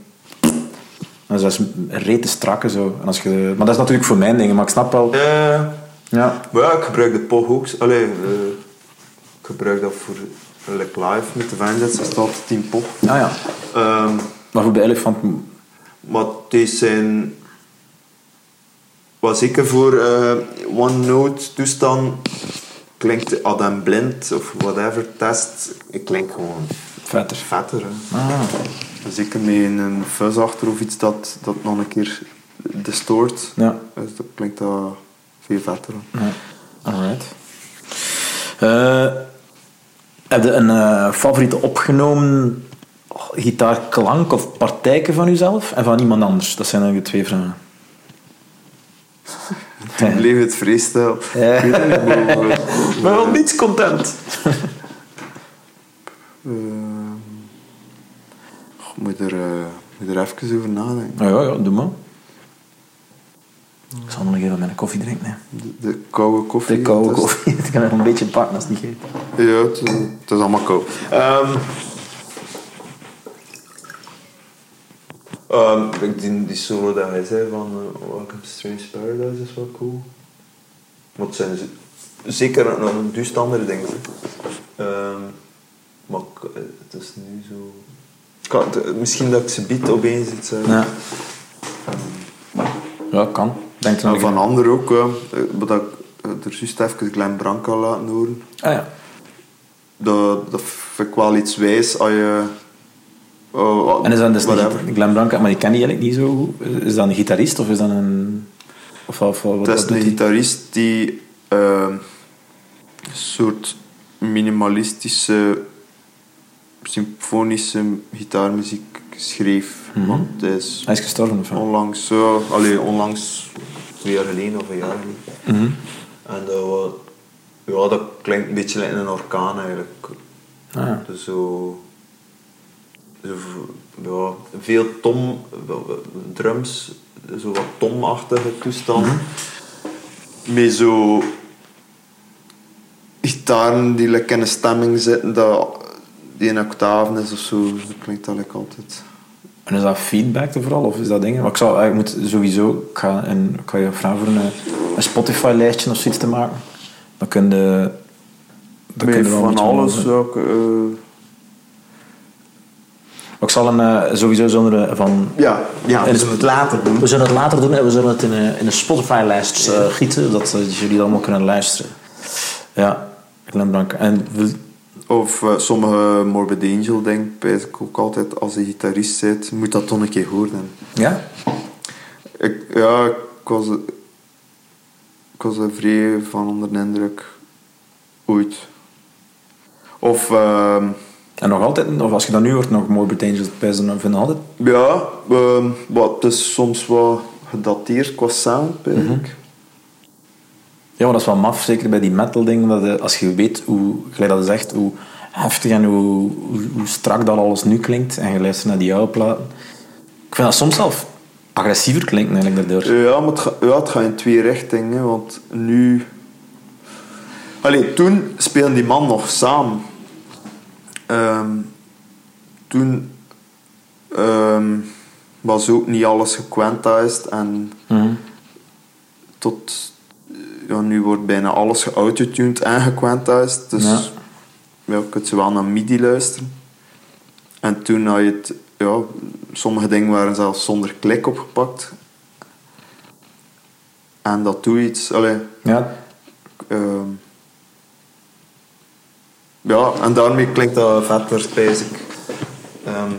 Dat is rete strakke zo. En als je, maar dat is natuurlijk voor mijn dingen, maar ik snap wel... Ja, ja. Maar ja, ik gebruik de POG ook. Allee, eh, ik gebruik dat voor eh, live met de Vanjets. Er staat 10 POG. Ah ja. Ehm, Maar voor bij Elefant... maar deze zijn... Wat zeker voor eh one-note toestand klinkt Adam Blind of whatever test, ik klink gewoon Vetter. vetter. Hè. Ah. Zeker met een fuzz achter of iets dat, dat nog een keer distort. Ja. Dus dat klinkt dat veel vetter. Ja. Alright. Eh, heb je een eh, favoriete opgenomen gitaarklank of partijken van uzelf en van iemand anders? Dat zijn eigenlijk de twee vragen. Toen bleef het freestyle. Ja. Maar, wel niets content. Ehm, moet, er, eh, moet er even over nadenken. Ja, ja, doe maar. Zal nog even mijn koffie drinken. Hè. De, de koude koffie. De koude het koffie. Ik kan nog een beetje pakken als het niet geeft. Ja, het, is- het is allemaal koud. Ehm ehm, ik die, die solo dat hij zei van eh, Welcome to Strange Paradise is wel cool. Maar het zijn zeker nog een duist andere dingen. Ehm, maar ik- eh, het is nu zo... Ik kan het- misschien dat ik ze bied opeens iets zeg. Ja. Ja, kan. Denk En van anderen ook, eh, wat ik eh, er juist even Glenn Branca laten horen. Ah ja. Dat, dat vind ik wel iets wijs als je... En is dat dus gita- Glenn Branca, maar ik ken die eigenlijk niet zo goed. Is dat een gitarist of is dat een... Of, of, wat, wat Dat is een gitarist die eh, een soort minimalistische symfonische gitaarmuziek schreef. Mhm. Want hij is Hij is gestorven of onlangs, zo, allee, onlangs twee jaar geleden of een jaar geleden. Mhm. En dat, wa- ja, dat klinkt een beetje like een orkaan eigenlijk. Ah, ja. Dus zo, zo ja, veel tom, drums, zo wat tomachtige toestanden. Met zo gitaren die like in een stemming zitten, dat die in octaven is of zo. Dat klinkt dat like altijd. En is dat feedback te vooral, of is dat dingen? Maar ik, zou, ik moet sowieso, ik ga, en, ik ga je vragen voor een, een Spotify-lijstje of zoiets te maken. Dan kun je... Dan kun Met je wel van alles ik, eh, ik zal een, eh, sowieso zonder van... ja, ja, we zullen het later doen. We zullen het later doen en we zullen het in een, in een Spotify-lijst eh, gieten, zodat eh, jullie dat allemaal kunnen luisteren. Ja, Glenn Branca. En we- Of eh, sommige Morbid Angel denk ik ook altijd, als je gitarist bent, moet dat toch een keer horen. ja? Ik, ja, ik was, ik was er vrij van onder de indruk. Ooit. Of, ehm, En nog altijd, of als je dat nu hoort, nog Morbid Angels, pijzen dan vinden altijd. ja, ehm, wat, het is soms wat gedateerd qua sound, denk Mhm. ik. Ja, maar dat is wel maf, zeker bij die metal dingen, dat je- als je weet hoe, gelijk dat zegt, hoe heftig en hoe, hoe, hoe strak dat alles nu klinkt, en je luistert naar die oude platen. Ik vind dat soms zelf agressiever klinken eigenlijk daardoor. Ja, maar het, ga- ja, het gaat in twee richtingen, want nu... Allee, toen speelden die man nog samen. Ehm, toen ehm, was ook niet alles gequantized en Mhm. tot... Ja, nu wordt bijna alles geautotuned en gequantized, dus Ja. ja. je kunt ze wel naar MIDI luisteren. En toen had je het... Ja, sommige dingen waren zelfs zonder klik opgepakt. En dat doe iets. Allee, Ja, ehm, ja, en daarmee klinkt dat vetter, spijs ik. Ehm,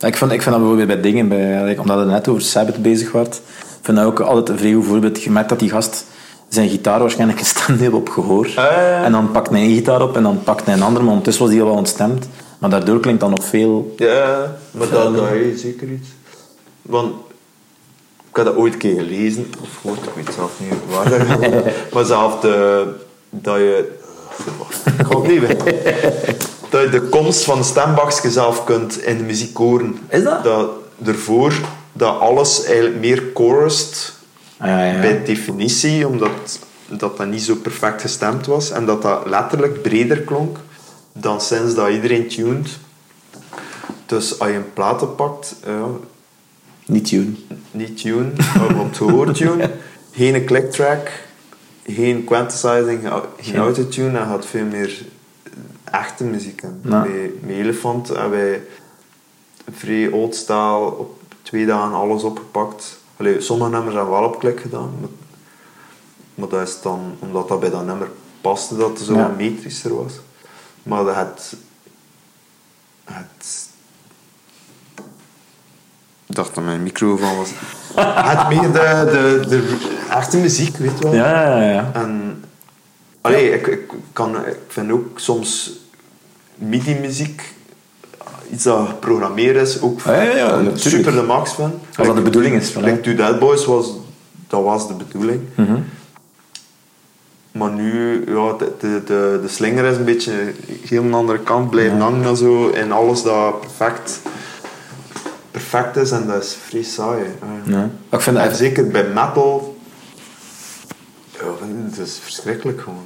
Ik vind, ik vind dat bijvoorbeeld bij dingen, bij, omdat je net over Sabbath bezig wordt, ik vind dat ook altijd een vrij goed voorbeeld. Je merkt dat die gast zijn gitaar waarschijnlijk gestemd heeft op gehoor. ja. En dan pakt hij een gitaar op en dan pakt hij een andere, maar ondertussen was die al wel ontstemd. Maar daardoor klinkt dan nog veel... ja, maar dat, dat is zeker iets. Want ik had dat ooit een keer gelezen, of gehoord, ik weet zelf niet waar dat maar zelf de, dat je... Ik ga het niet. Dat je de komst van de stembakje zelf kunt in de muziek horen. Is dat? Dat ervoor dat alles eigenlijk meer chorused Ah, ja, bij definitie, omdat dat, dat niet zo perfect gestemd was en dat dat letterlijk breder klonk dan sinds dat iedereen tuned. Dus als je een platen pakt, ja, Niet tune. niet tune, maar op het gehoor tune, geen click track, geen quantizing, geen autotune, en gaat veel meer echte muziek. Ja. Bij, bij Elephant hebben wij vrij oldstyle op twee dagen alles opgepakt. Allee, sommige nummers hebben we wel op klik gedaan, maar, maar dat is dan omdat dat bij dat nummer paste, dat het zo Ja. wat metrischer was. Maar dat het, het ik dacht dat mijn microfoon was. het meer de, de, de echte muziek, weet je wel. Ja, ja, ja. En allee, ik, ik, kan, ik vind ook soms MIDI-muziek, iets dat geprogrammeerd is, ook Ja, ja, ja, ja, super de max vind. Als dat de bedoeling is, voilà. Like To Dead Boys was, dat was de bedoeling. Mhm. Maar nu, ja, de, de, de, de slinger is een beetje heel de andere kant blijven hangen en zo. En alles dat perfect, perfect is en dat is vrij saai. Ja. Maar Ik vind dat En zeker bij metal Het is verschrikkelijk gewoon.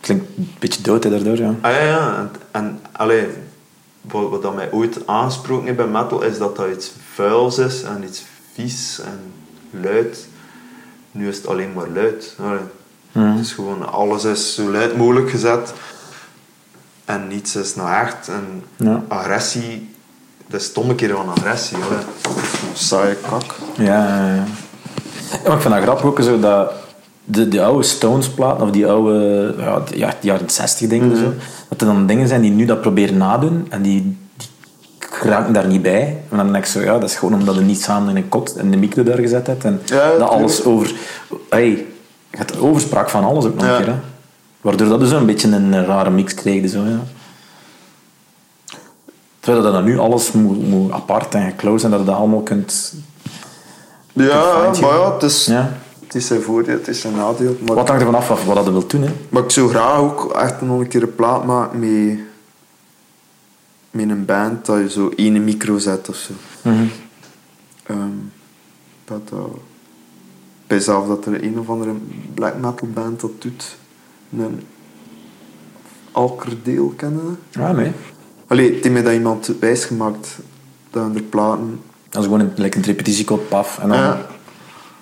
Klinkt een beetje dood hè, daardoor, ja. Ah ja, ja. En, en allee, wat, wat dat mij ooit aangesproken heeft bij metal, is dat dat iets vuils is en iets vies en luid. Nu is het alleen maar luid. Allee. Mhm. Het is gewoon, alles is zo luid mogelijk gezet. En niets is nou echt. En Ja. agressie, dat is stomme keer van agressie. Allee. Saaie kak. Ja, ja, ja. Ja, maar ik vind dat grappig ook zo dat de, die oude Stones-platen, of die oude ja, ja, jaren 60 dingen, zo, dat er dan dingen zijn die nu dat proberen nadoen en die, die daar niet bij. En dan denk ik zo, ja, dat is gewoon omdat je niet samen in een kot en de micro daar gezet hebt en Ja, dat alles over... Hey, je hebt overspraak van alles ook nog een keer, hè. Waardoor dat dus een beetje een rare mix kreeg. Zo, ja. Terwijl dat dan nu alles moet, moet apart en geclosed en dat je dat allemaal kunt... Ja, maar ja, het is, Ja. Het is zijn voordeel, het is zijn nadeel. Maar, Wat hangt ervan af wat, je wilt doen, hè. maar ik zou graag ook echt nog een keer een plaat maken met, met een band dat je zo één micro zet of zo. Mhm. Ehm, dat dat... Bij zelf dat er een of andere black metal band dat doet. Een Alkerdeel kennen. Ja, nee. Allee, het heeft mij dat iemand wijsgemaakt dat de platen. Dat is gewoon een, like een repetitiecode, paf. En dan, Ja.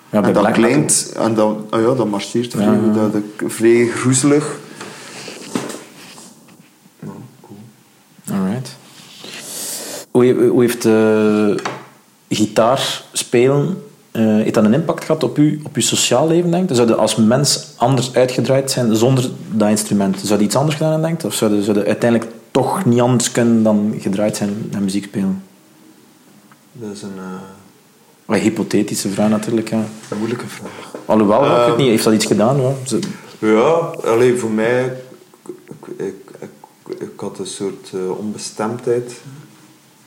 Ja, bij en dat klinkt en dat, oh ja, dat marcheert vrij, Ja, ja. dat, dat, vrij groezelig. Nou, cool. Alright. Hoe, hoe heeft eh, gitaar spelen... eh, heeft dat een impact gehad op je, op uw sociaal leven, denk je? Zou je als mens anders uitgedraaid zijn zonder dat instrument? Zou je iets anders gedaan, denk je? Of zou je, zou je uiteindelijk toch niet anders kunnen dan gedraaid zijn en muziek spelen? Dat is een eh, Een hypothetische vraag natuurlijk, ja. moeilijke vraag. Alhoewel, ik Ehm, niet, heeft dat iets gedaan? Ja? Ze- Ja, alleen voor mij, ik, ik, ik, ik had een soort eh, onbestemdheid.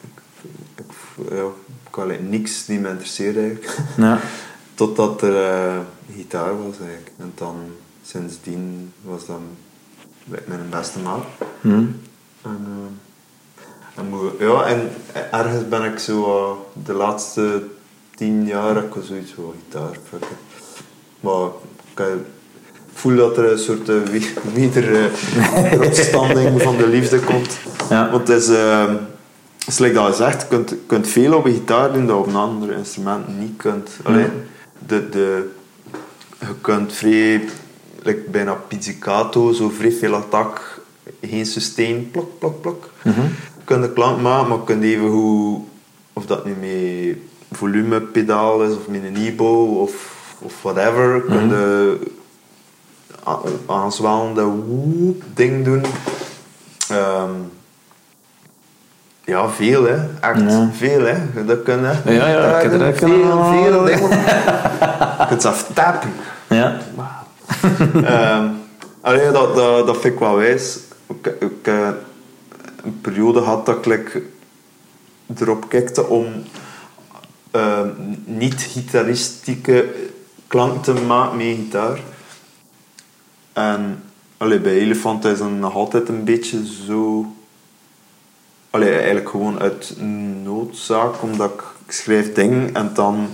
Ik, ik, ja, ik had eigenlijk niks die me interesseerde eigenlijk. Ja. Totdat er eh, gitaar was eigenlijk. En dan sindsdien was dat mijn beste maat. Hm. En, eh, en, ja, en ergens ben ik zo de laatste tien jaar heb ik zoiets van gitaar. it. Maar ik voel dat er een soort uh, wederopstanding van de liefde komt. Ja. Want het is, eh, like dat je zegt, je kunt, kunt veel op een gitaar doen dat je op een ander instrument niet kunt. Alleen, de, de, je kunt vrij, like bijna pizzicato, zo vrij veel attack, geen sustain, plok, plok, plok. Mhm. Je kunt de klank maken, maar je kunt even hoe, of dat nu met volumepedaal is, of met een of, of whatever, je kunt de a- aanzwalende woep ding doen. Ehm, ja, veel hè. Echt Ja. veel hè. Dat kun je. Ja, ja, ik heb er ook veel, veel dingen. Je kunt zelf tappen. Ja. Ehm allee, dat, dat, dat vind ik wel wijs. Ik, ik heb een periode gehad dat ik like, erop kijkte om ehm, niet-gitaristieke klanken te maken met gitaar. En allee, bij Elefant is het nog altijd een beetje zo... Allee, eigenlijk gewoon uit noodzaak, omdat ik, ik schrijf dingen en dan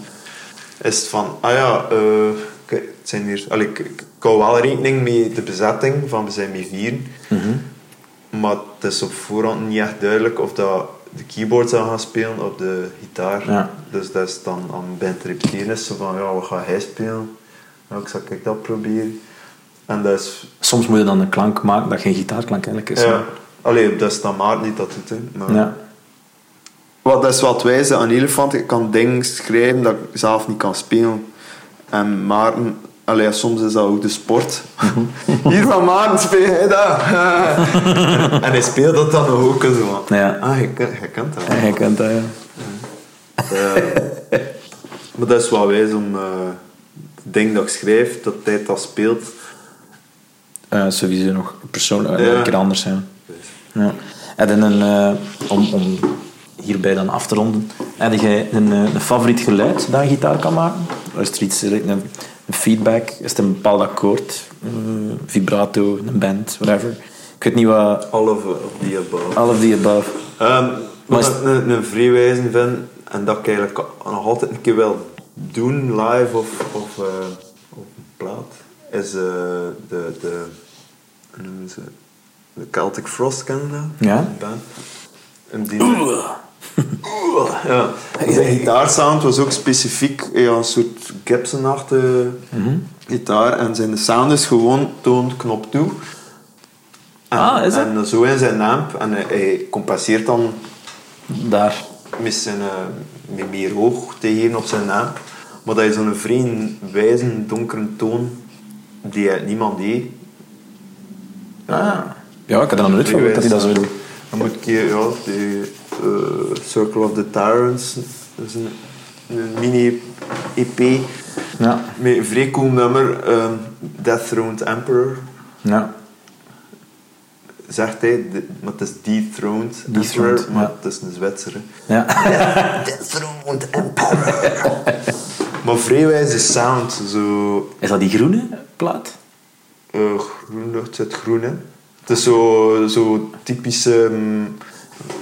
is het van, ah ja, eh, het zijn hier... Allee, ik, ik hou wel rekening met de bezetting, van we zijn met vier. Maar het is op voorhand niet echt duidelijk of dat de keyboard zou gaan spelen op de gitaar. Ja. Dus dat is dan aan het band repeteren is zo van, ja, wat gaat hij spelen? Ja, ik zal kijk dat proberen. En dat is... Soms moet je dan een klank maken dat geen gitaarklank eigenlijk is. Ja. Allee, dat is dan Maarten niet dat doet, hè. Maar, Ja. Wat, dat is wat wijze aan Elefant. Ik kan dingen schrijven dat ik zelf niet kan spelen. En Maarten, allee, soms is dat ook de sport. Hier van Maarten speel hij dat. en hij speelt dat dan nog ook zo. Ja. Ah, je, je kent dat. Ja, je kent dat, ja. Eh, maar dat is wel wijs om eh het ding dat ik schrijf, dat tijd dat speelt. Eh, sowieso nog persoonlijk Ja. een keer anders zijn. Ja. En dan een, eh, om, om hierbij dan af te ronden, heb jij een, eh, een favoriet geluid dat een gitaar kan maken? Is er iets, een, een feedback? Is het een bepaald akkoord? Eh, vibrato, een band, whatever. Ik weet niet wat... All of, the above. All of the above. Ehm, Maar wat ik een, een vrijwijzen vind, en dat ik eigenlijk nog altijd een keer wil doen, live of, of eh, op een plaat, is eh, de, de, hoe noemen ze, de Celtic Frost, kennen dat? Ja. Die band. En die... ja. Zijn gitaarsound was ook specifiek ja, een soort Gibson-achtige gitaar. En zijn sound is gewoon toon knop toe. En, Ah, is dat? En zo in zijn amp. En hij, hij compenseert dan Daar. met, zijn, eh, met meer hoog te geven op zijn amp. Maar dat is zo'n vreemd wijze, donkere toon die niemand deed. Ah. Ja, ik had er nog nooit van dat hij dat zo doet. Dan moet ik ja, Circle of the Tyrants, dat is een, een mini-EP Ja. met een vrij cool nummer, ehm, Death Throned Emperor, Ja. zegt hij, de- maar het is Dethroned Dethroned, Emperor, maar ja. het is een Zwitser. hè. Ja. Dethroned Emperor. maar vrij wijze sound, zo Is dat die groene plaat? eh groen, het zit groen in. Het is zo, zo typische... mm,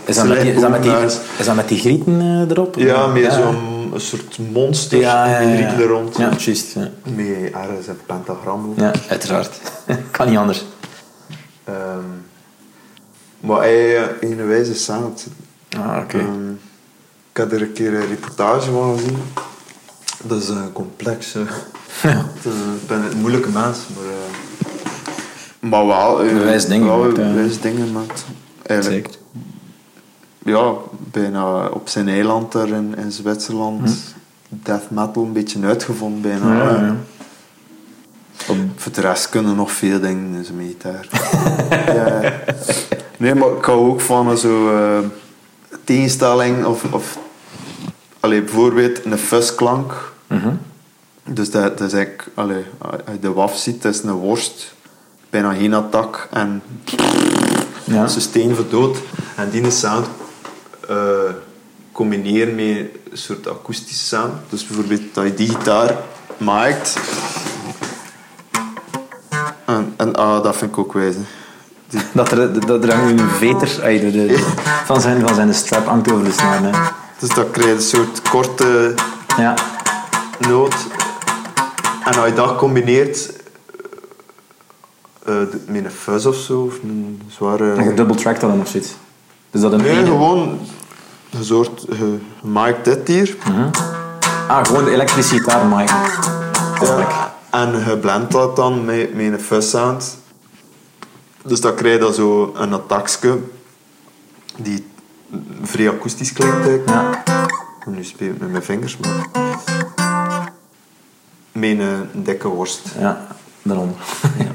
Is dat met die, is dat met die, is dat met die grieten eh, erop? Ja, meer zo'n soort monster Ja, ja, die ja. rieten er rond. Ja, juist. Ja. Met ergens een pentagram. ja, uiteraard. kan niet anders. Ehm, maar hij eh, in een wijze sound. Ah, oké. Ehm, ik had er een keer een reportage van gezien. Dat is een eh. Eh, Ik ben een moeilijke mens, maar... maar wel... Wijs dingen wel wijs dingen maakt. Eigenlijk. Zeker. Ja, bijna op zijn eiland daar in, in Zwitserland death metal een beetje uitgevonden bijna. Hm. Ja, ja, ja. Op, voor de rest kunnen nog veel dingen in zijn gitaar. ja. Nee, maar ik hou ook van zo eh, tegenstelling of, of allee, bijvoorbeeld een fuzzklank. Mhm. Dus dat, dat is eigenlijk, allee, als je de waf ziet, dat is een worst, bijna geen attack en Ja. sustain voor dood. En die sound eh, combineren met een soort akoestische sound. Dus bijvoorbeeld dat je die gitaar maakt. En, en ah, dat vind ik ook wijze. Die, Dat er, dat er een veter de, de- van, zijn, van zijn strap hangt over de snaar. Hè. dus dat krijg je een soort korte Ja. noot. En als je dat combineert eh, met een fuzz of zo, of een zware... En je double track dat dan of zoiets. Dus dat een Nee, ene- gewoon een soort... Je maakt dit hier. Ah, gewoon de elektrische gitaar maken. Ja. En je blendt dat dan met, met een fuzz sound. Dus dan krijg je dan zo een attackje die vrij akoestisch klinkt. Ja. Nu speel ik met mijn vingers, maar... Met een dikke worst. Ja, daaronder. ja.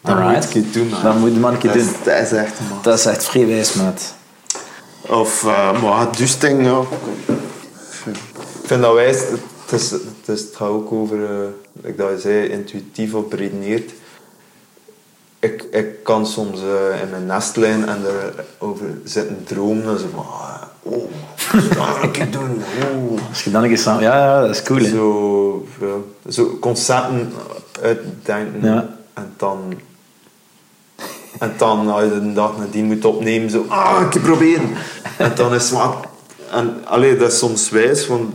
Dat Alright. moet keer doen, man. Dat moet je maar een keer dat is, doen. Dat is echt, man. Dat is echt vrij wijs, maat. Of, uh, maar het dusting, ja. Ik vind dat wijs. Het, is, het, is, het gaat ook over, uh, like dat je zei, intuïtief op redeneert. Ik, ik kan soms uh, in mijn nest liggen en erover zitten dromen. En zo van, ah, oh, dat ga ik doen. Oh. Als je dan een keer samen... Ja, ja, dat is cool, hè. Zo, ja, zo concepten uitdenken Ja. en dan... En dan, als je de dag nadien moet opnemen, zo... Ah, ik proberen. En dan is het maar... En, allee, dat is soms wijs, want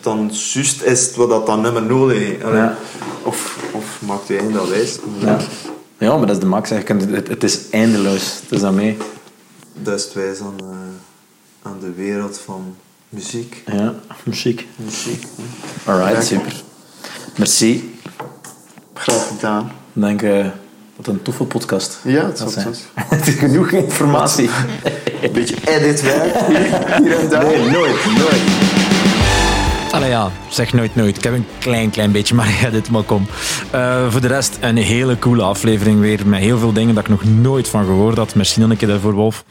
dan juist is het wat dat dan niet meer nodig Ja. Of, of maakt je dat wijs? Ja. ja, maar dat is de max. Je kunt- Het, het is eindeloos. Het is dat mee. Dat is het wijs aan, eh, aan de wereld van muziek. Ja, muziek. Muziek. Alright, Ja. super. Merci. Graag gedaan. Ik denk eh wat een toffe podcast. Ja, het Dat zijn. Het is genoeg informatie. Een beetje editwerk hier, hier en daar. Nee, nooit, nooit. Allee ja, zeg nooit nooit. Ik heb een klein, klein beetje, maar ja, dit maar kom. Eh, voor de rest een hele coole aflevering weer. Met heel veel dingen dat ik nog nooit van gehoord had. Merci nog een keer daarvoor, Wolf.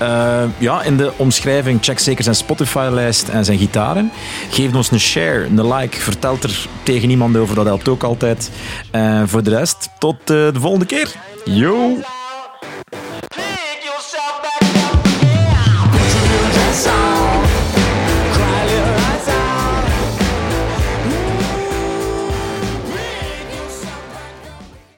Eh, ja, in de omschrijving check zeker zijn Spotify-lijst en zijn gitaren. Geef ons een share, een like. Vertel er tegen iemand over, dat helpt ook altijd. En voor de rest, tot eh, de volgende keer. Yo!